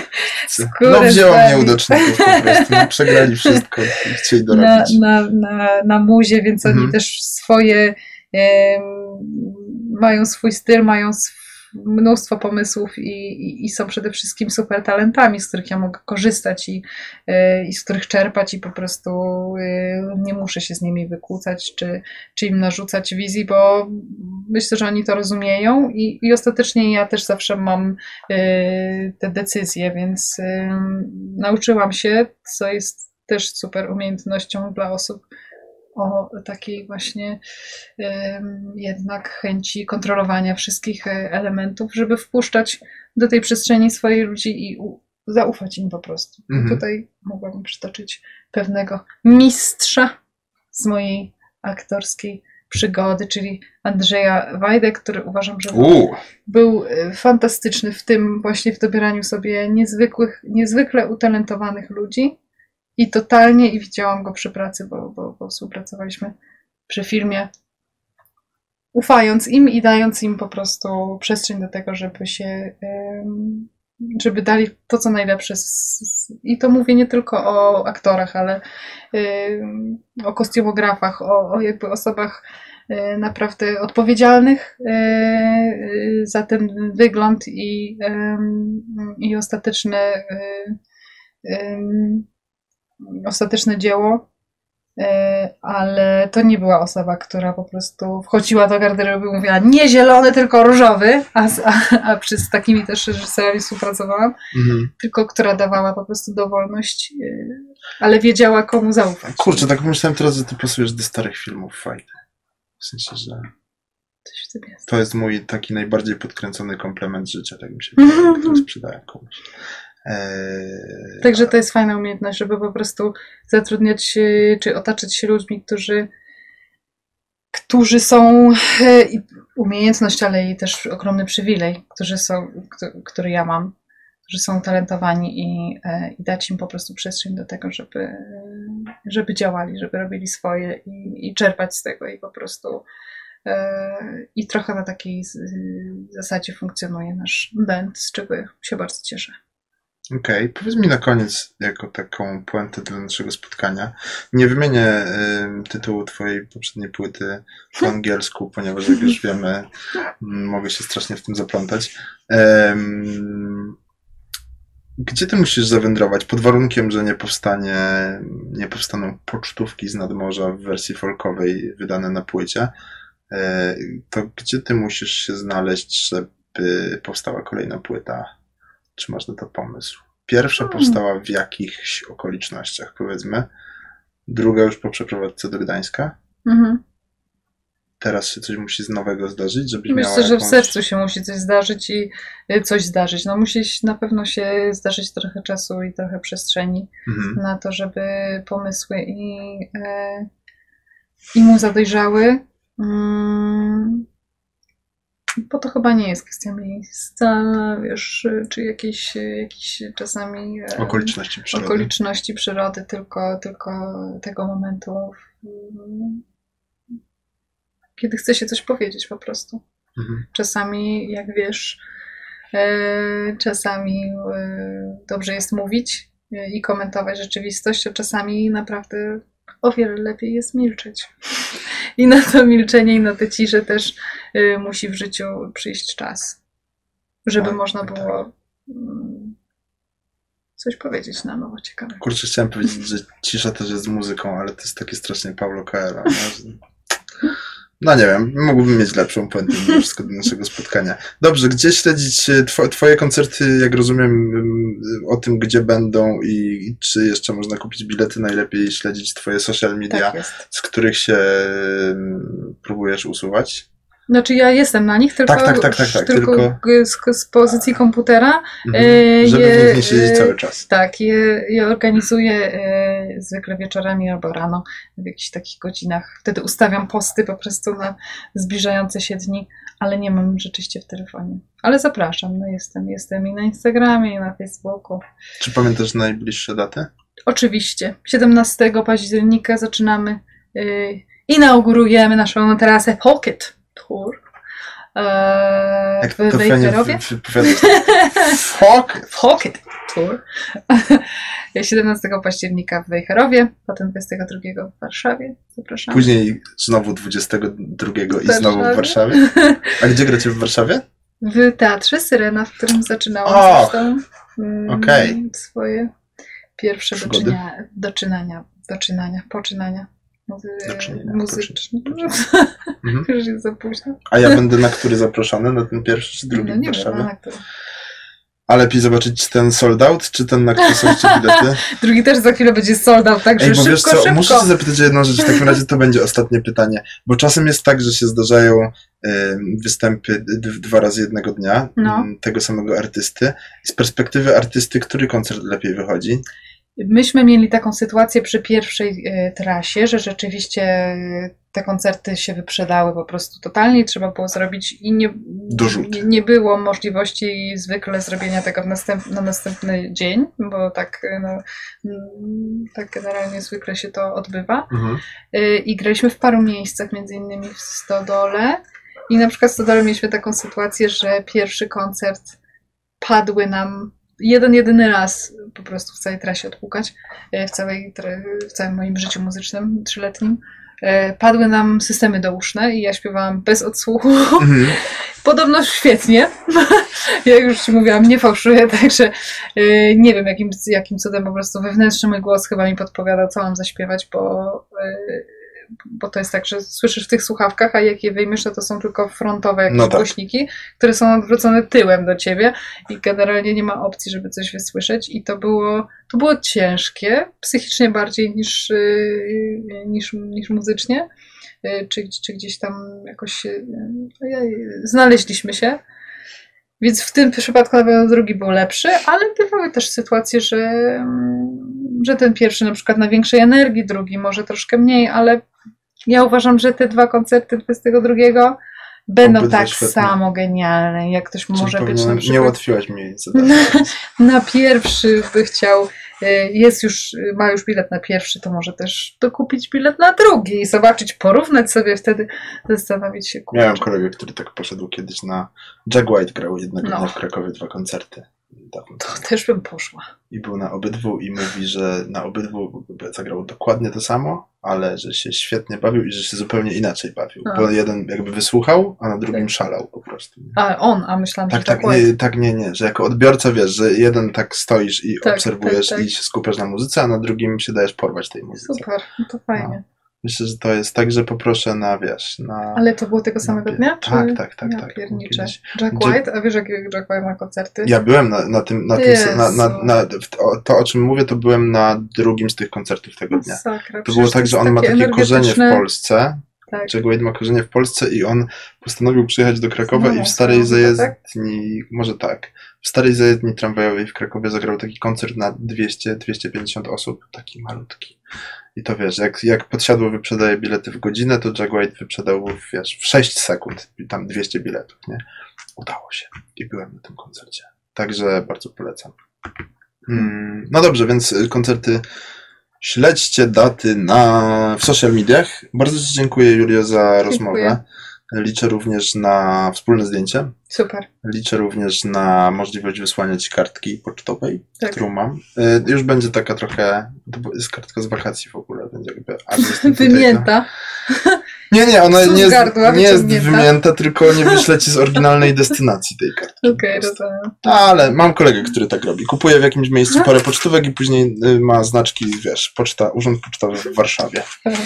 Speaker 2: Skórę
Speaker 1: No wzięło mnie
Speaker 2: zdali.
Speaker 1: udoczników po prostu. No, przegrali wszystko i chcieli
Speaker 2: na,
Speaker 1: dorobić.
Speaker 2: na, na, na muzie, więc oni
Speaker 1: Mhm.
Speaker 2: też swoje mają swój styl, mają sw- mnóstwo pomysłów i, i, i są przede wszystkim super talentami, z których ja mogę korzystać i, e, i z których czerpać i po prostu e, nie muszę się z nimi wykłócać czy, czy im narzucać wizji, bo myślę, że oni to rozumieją i, i ostatecznie ja też zawsze mam e, te decyzje, więc nauczyłam się, co jest też super umiejętnością dla osób o takiej właśnie jednak chęci kontrolowania wszystkich e, elementów, żeby wpuszczać do tej przestrzeni swoich ludzi i zaufać im po prostu.
Speaker 1: Mhm.
Speaker 2: Tutaj mogłabym przytoczyć pewnego mistrza z mojej aktorskiej przygody, czyli Andrzeja Wajdę, który uważam, że
Speaker 1: Uuu,
Speaker 2: był e, fantastyczny w tym właśnie w dobieraniu sobie niezwykłych, niezwykle utalentowanych ludzi i totalnie i widziałam go przy pracy, bo, bo, bo współpracowaliśmy przy filmie ufając im i dając im po prostu przestrzeń do tego, żeby się żeby dali to, co najlepsze. I to mówię nie tylko o aktorach, ale o kostiumografach, o, o jakby osobach e, naprawdę odpowiedzialnych e, e, za ten wygląd i, i ostateczne, em, ostateczne dzieło. E, Ale to nie była osoba, która po prostu wchodziła do garderoby i mówiła nie zielony, tylko różowy, a, z- a, a przy z takimi też reżyserami współpracowałam,
Speaker 1: mhm.
Speaker 2: tylko która dawała po prostu dowolność, e, ale wiedziała komu zaufać.
Speaker 1: kurczę, tak myślałem teraz, że ty pasujesz do starych filmów fajnych. W sensie, że
Speaker 2: jest.
Speaker 1: to jest mój taki najbardziej podkręcony komplement życia, tak mi się wydaje, który sprzedałem komuś. Eee,
Speaker 2: Także to jest fajna umiejętność, żeby po prostu zatrudniać się, czy otaczać się ludźmi, którzy, którzy są e, umiejętność, ale i też ogromny przywilej, którzy są, który ja mam, którzy są talentowani i, e, i dać im po prostu przestrzeń do tego, żeby, żeby działali, żeby robili swoje i, i czerpać z tego i po prostu e, i trochę na takiej zasadzie funkcjonuje nasz band, z czego się bardzo cieszę.
Speaker 1: Okej, powiedz mi na koniec, jako taką puentę dla naszego spotkania. Nie wymienię ym, tytułu twojej poprzedniej płyty po angielsku, ponieważ jak już wiemy, m, mogę się strasznie w tym zaplątać. Em, gdzie ty musisz zawędrować? Pod warunkiem, że nie powstanie, nie powstaną pocztówki z nadmorza w wersji folkowej wydane na płycie. E, to gdzie ty musisz się znaleźć, żeby powstała kolejna płyta? Czy masz na to pomysł? Pierwsza
Speaker 2: Hmm.
Speaker 1: powstała w jakichś okolicznościach, powiedzmy. Druga już po przeprowadzce do Gdańska.
Speaker 2: Mhm.
Speaker 1: Teraz się coś musi z nowego zdarzyć, żebyś miała
Speaker 2: Myślę, że w sercu się musi coś zdarzyć i y, coś zdarzyć. No musi na pewno się zdarzyć trochę czasu i trochę przestrzeni
Speaker 1: Mhm.
Speaker 2: na to, żeby pomysły i, e, i muza dojrzały. Bo to chyba nie jest kwestia miejsca, wiesz, czy jakiejś, jakiejś czasami e,
Speaker 1: Okoliczności przyrody.
Speaker 2: okoliczności przyrody, tylko, tylko tego momentu, mm, kiedy chce się coś powiedzieć po prostu.
Speaker 1: Mhm.
Speaker 2: Czasami, jak wiesz, e, czasami e, dobrze jest mówić i komentować rzeczywistość, a czasami naprawdę o wiele lepiej jest milczeć. I na to milczenie i na tę ciszę też e, musi w życiu przyjść czas, żeby
Speaker 1: Tak,
Speaker 2: można
Speaker 1: tak.
Speaker 2: było mm, coś powiedzieć na nowo ciekawe.
Speaker 1: Kurczę, chciałem powiedzieć, że cisza też jest muzyką, ale to jest takie strasznie Paulo Coelho. No nie wiem, mógłbym mieć lepszą puentę mimo wszystko do naszego spotkania. Dobrze, gdzie śledzić e, two, twoje koncerty, jak rozumiem, o tym, gdzie będą i, i czy jeszcze można kupić bilety, najlepiej śledzić twoje social media,
Speaker 2: Tak
Speaker 1: z których się próbujesz usuwać.
Speaker 2: Znaczy ja jestem na nich, tylko,
Speaker 1: Tak, tak, tak, tak, tak,
Speaker 2: tylko, Z, pozycji komputera.
Speaker 1: Mhm.
Speaker 2: E,
Speaker 1: Żeby
Speaker 2: je-
Speaker 1: w nich nie siedzieć
Speaker 2: e,
Speaker 1: cały czas.
Speaker 2: Tak, je, organizuję e, zwykle wieczorami albo rano, w jakichś takich godzinach. Wtedy ustawiam posty po prostu na zbliżające się dni, ale nie mam rzeczywiście w telefonie. Ale zapraszam, no jestem, jestem i na Instagramie, i na Facebooku.
Speaker 1: Czy pamiętasz najbliższe daty?
Speaker 2: Oczywiście, 17 października zaczynamy, yy, inaugurujemy naszą trasę Pocket Tour
Speaker 1: Jak
Speaker 2: w
Speaker 1: wypowiadasz. Fuck!
Speaker 2: Pocket Tour. 17 października w Wejherowie, potem 22 w Warszawie. Zapraszam.
Speaker 1: Później znowu 22 i
Speaker 2: W
Speaker 1: znowu w
Speaker 2: Warszawie.
Speaker 1: A gdzie gracie w Warszawie?
Speaker 2: W teatrze Syrena, w którym zaczynałam zresztą mm,
Speaker 1: okej.
Speaker 2: swoje pierwsze doczynia, doczynania, doczynania, poczynania muzy-
Speaker 1: Doczynienia,
Speaker 2: muzyczne.
Speaker 1: Mhm.
Speaker 2: Już jest za późno.
Speaker 1: A ja będę na który zaproszony? Na ten pierwszy czy drugi
Speaker 2: No nie wiem, a na który.
Speaker 1: A lepiej zobaczyć ten sold out, czy ten, na który są jeszcze bilety?
Speaker 2: Drugi też za chwilę będzie sold out, także
Speaker 1: Ej, bo
Speaker 2: szybko,
Speaker 1: wiesz co,
Speaker 2: szybko.
Speaker 1: muszę cię zapytać o jedną rzecz, w takim razie to będzie ostatnie pytanie, bo czasem jest tak, że się zdarzają em, występy dwa razy jednego dnia
Speaker 2: No.
Speaker 1: em, tego samego artysty. Z perspektywy artysty, który koncert lepiej wychodzi?
Speaker 2: Myśmy mieli taką sytuację przy pierwszej e, trasie, że rzeczywiście e, te koncerty się wyprzedały po prostu totalnie trzeba było zrobić i nie, nie, nie było możliwości zwykle zrobienia tego następ, na następny dzień, bo tak, e, no, mm, tak generalnie zwykle się to odbywa.
Speaker 1: Mhm.
Speaker 2: I graliśmy w paru miejscach, między innymi w Stodole. I na przykład w Stodole mieliśmy taką sytuację, że pierwszy koncert padły nam jeden, jedyny raz po prostu w całej trasie odpukać, y, w, całej, w całym moim życiu muzycznym trzyletnim. y, Padły nam systemy douszne i ja śpiewałam bez odsłuchu.
Speaker 1: Mhm.
Speaker 2: Podobno świetnie. Jak już ci mówiłam, nie fałszuję, także y, nie wiem jakim, jakim cudem po prostu wewnętrzny mój głos chyba mi podpowiada, co mam zaśpiewać, bo, bo to jest tak, że słyszysz w tych słuchawkach, a jak je wyjmiesz, no to są tylko frontowe jakieś
Speaker 1: No tak.
Speaker 2: głośniki, które są odwrócone tyłem do ciebie i generalnie nie ma opcji, żeby coś wysłyszeć i to było, to było ciężkie, psychicznie bardziej niż, y, niż, niż muzycznie y, czy, czy gdzieś tam jakoś y, ojej, znaleźliśmy się. Więc w tym przypadku na pewno drugi był lepszy, ale bywały też sytuacje, że, mm, że ten pierwszy na przykład na większej energii, drugi może troszkę mniej, ale ja uważam, że te dwa koncerty 22 będą
Speaker 1: Obydwa
Speaker 2: tak
Speaker 1: świetne.
Speaker 2: samo genialne, jak ktoś
Speaker 1: Czyli
Speaker 2: może być na
Speaker 1: Nie
Speaker 2: przykład
Speaker 1: ułatwiłaś mi zadania.
Speaker 2: na pierwszy by chciał, y, jest już, ma już bilet na pierwszy, to może też dokupić bilet na drugi i zobaczyć, porównać sobie wtedy, zastanowić się, kurczę.
Speaker 1: Miałem kolegę, który tak poszedł kiedyś na Jack White, grał jednego
Speaker 2: No.
Speaker 1: dnia w Krakowie dwa koncerty. Dawno
Speaker 2: To też bym poszła.
Speaker 1: I był na obydwu i mówi, że na obydwu zagrał dokładnie to samo, ale że się świetnie bawił i że się zupełnie inaczej bawił.
Speaker 2: A.
Speaker 1: Bo jeden jakby wysłuchał, a na drugim
Speaker 2: Tak.
Speaker 1: szalał po prostu.
Speaker 2: A on, a myślałam,
Speaker 1: Tak,
Speaker 2: że
Speaker 1: tak,
Speaker 2: tak,
Speaker 1: nie, tak, nie, nie, że jako odbiorca wiesz, że jeden tak stoisz i
Speaker 2: Tak,
Speaker 1: obserwujesz
Speaker 2: tak, tak.
Speaker 1: i się skupiasz na muzyce, a na drugim się dajesz porwać tej muzyce.
Speaker 2: Super, no to fajnie.
Speaker 1: Myślę, że to jest tak, że poproszę na, wiesz, na...
Speaker 2: Ale to było tego samego
Speaker 1: na-
Speaker 2: dnia? Czy...
Speaker 1: Tak, tak, tak,
Speaker 2: ja
Speaker 1: tak. Kiedyś-
Speaker 2: Jack White? A wiesz, jak Jack White ma koncerty?
Speaker 1: Ja byłem na, na tym, na tym, na, na, na, to, o czym mówię, to byłem na drugim z tych koncertów tego dnia.
Speaker 2: Masakra.
Speaker 1: To było tak, że on ma takie korzenie w Polsce.
Speaker 2: Tak.
Speaker 1: Jack Wade ma korzenie w Polsce i on postanowił przyjechać do Krakowa
Speaker 2: No,
Speaker 1: i w starej
Speaker 2: no,
Speaker 1: zajezdni, może tak, w starej zajezdni tramwajowej w Krakowie zagrał taki koncert na 200-250 osób, taki malutki. I to wiesz, jak, jak podsiadło wyprzedaje bilety w godzinę, to Jack White wyprzedał wiesz, w 6 sekund tam 200 biletów, nie? Udało się. I byłem na tym koncercie. Także bardzo polecam. Mm, no dobrze, więc y, koncerty śledźcie daty na, w social mediach. Bardzo Ci dziękuję, Julio, za rozmowę. Liczę również na wspólne zdjęcie.
Speaker 2: Super.
Speaker 1: Liczę również na możliwość wysłania Ci kartki pocztowej,
Speaker 2: Tak.
Speaker 1: którą mam. Y, Już będzie taka trochę, to jest kartka z wakacji w ogóle, więc jakby... tutaj,
Speaker 2: Wymięta.
Speaker 1: Nie, nie, ona nie jest, nie jest wymięta, tylko nie wyślę Ci z oryginalnej destynacji tej kartki.
Speaker 2: Okej,
Speaker 1: prostu.
Speaker 2: rozumiem.
Speaker 1: Ale mam kolegę, który tak robi. Kupuje w jakimś miejscu parę pocztówek i później y, ma znaczki, wiesz, poczta, urząd pocztowy w Warszawie.
Speaker 2: Dobra.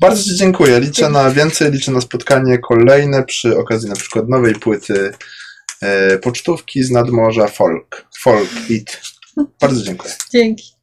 Speaker 1: Bardzo Ci dziękuję. Liczę na więcej, liczę na spotkanie kolejne przy okazji na przykład nowej płyty e, pocztówki z nadmorza Folk. Folk It. Bardzo dziękuję.
Speaker 2: Dzięki.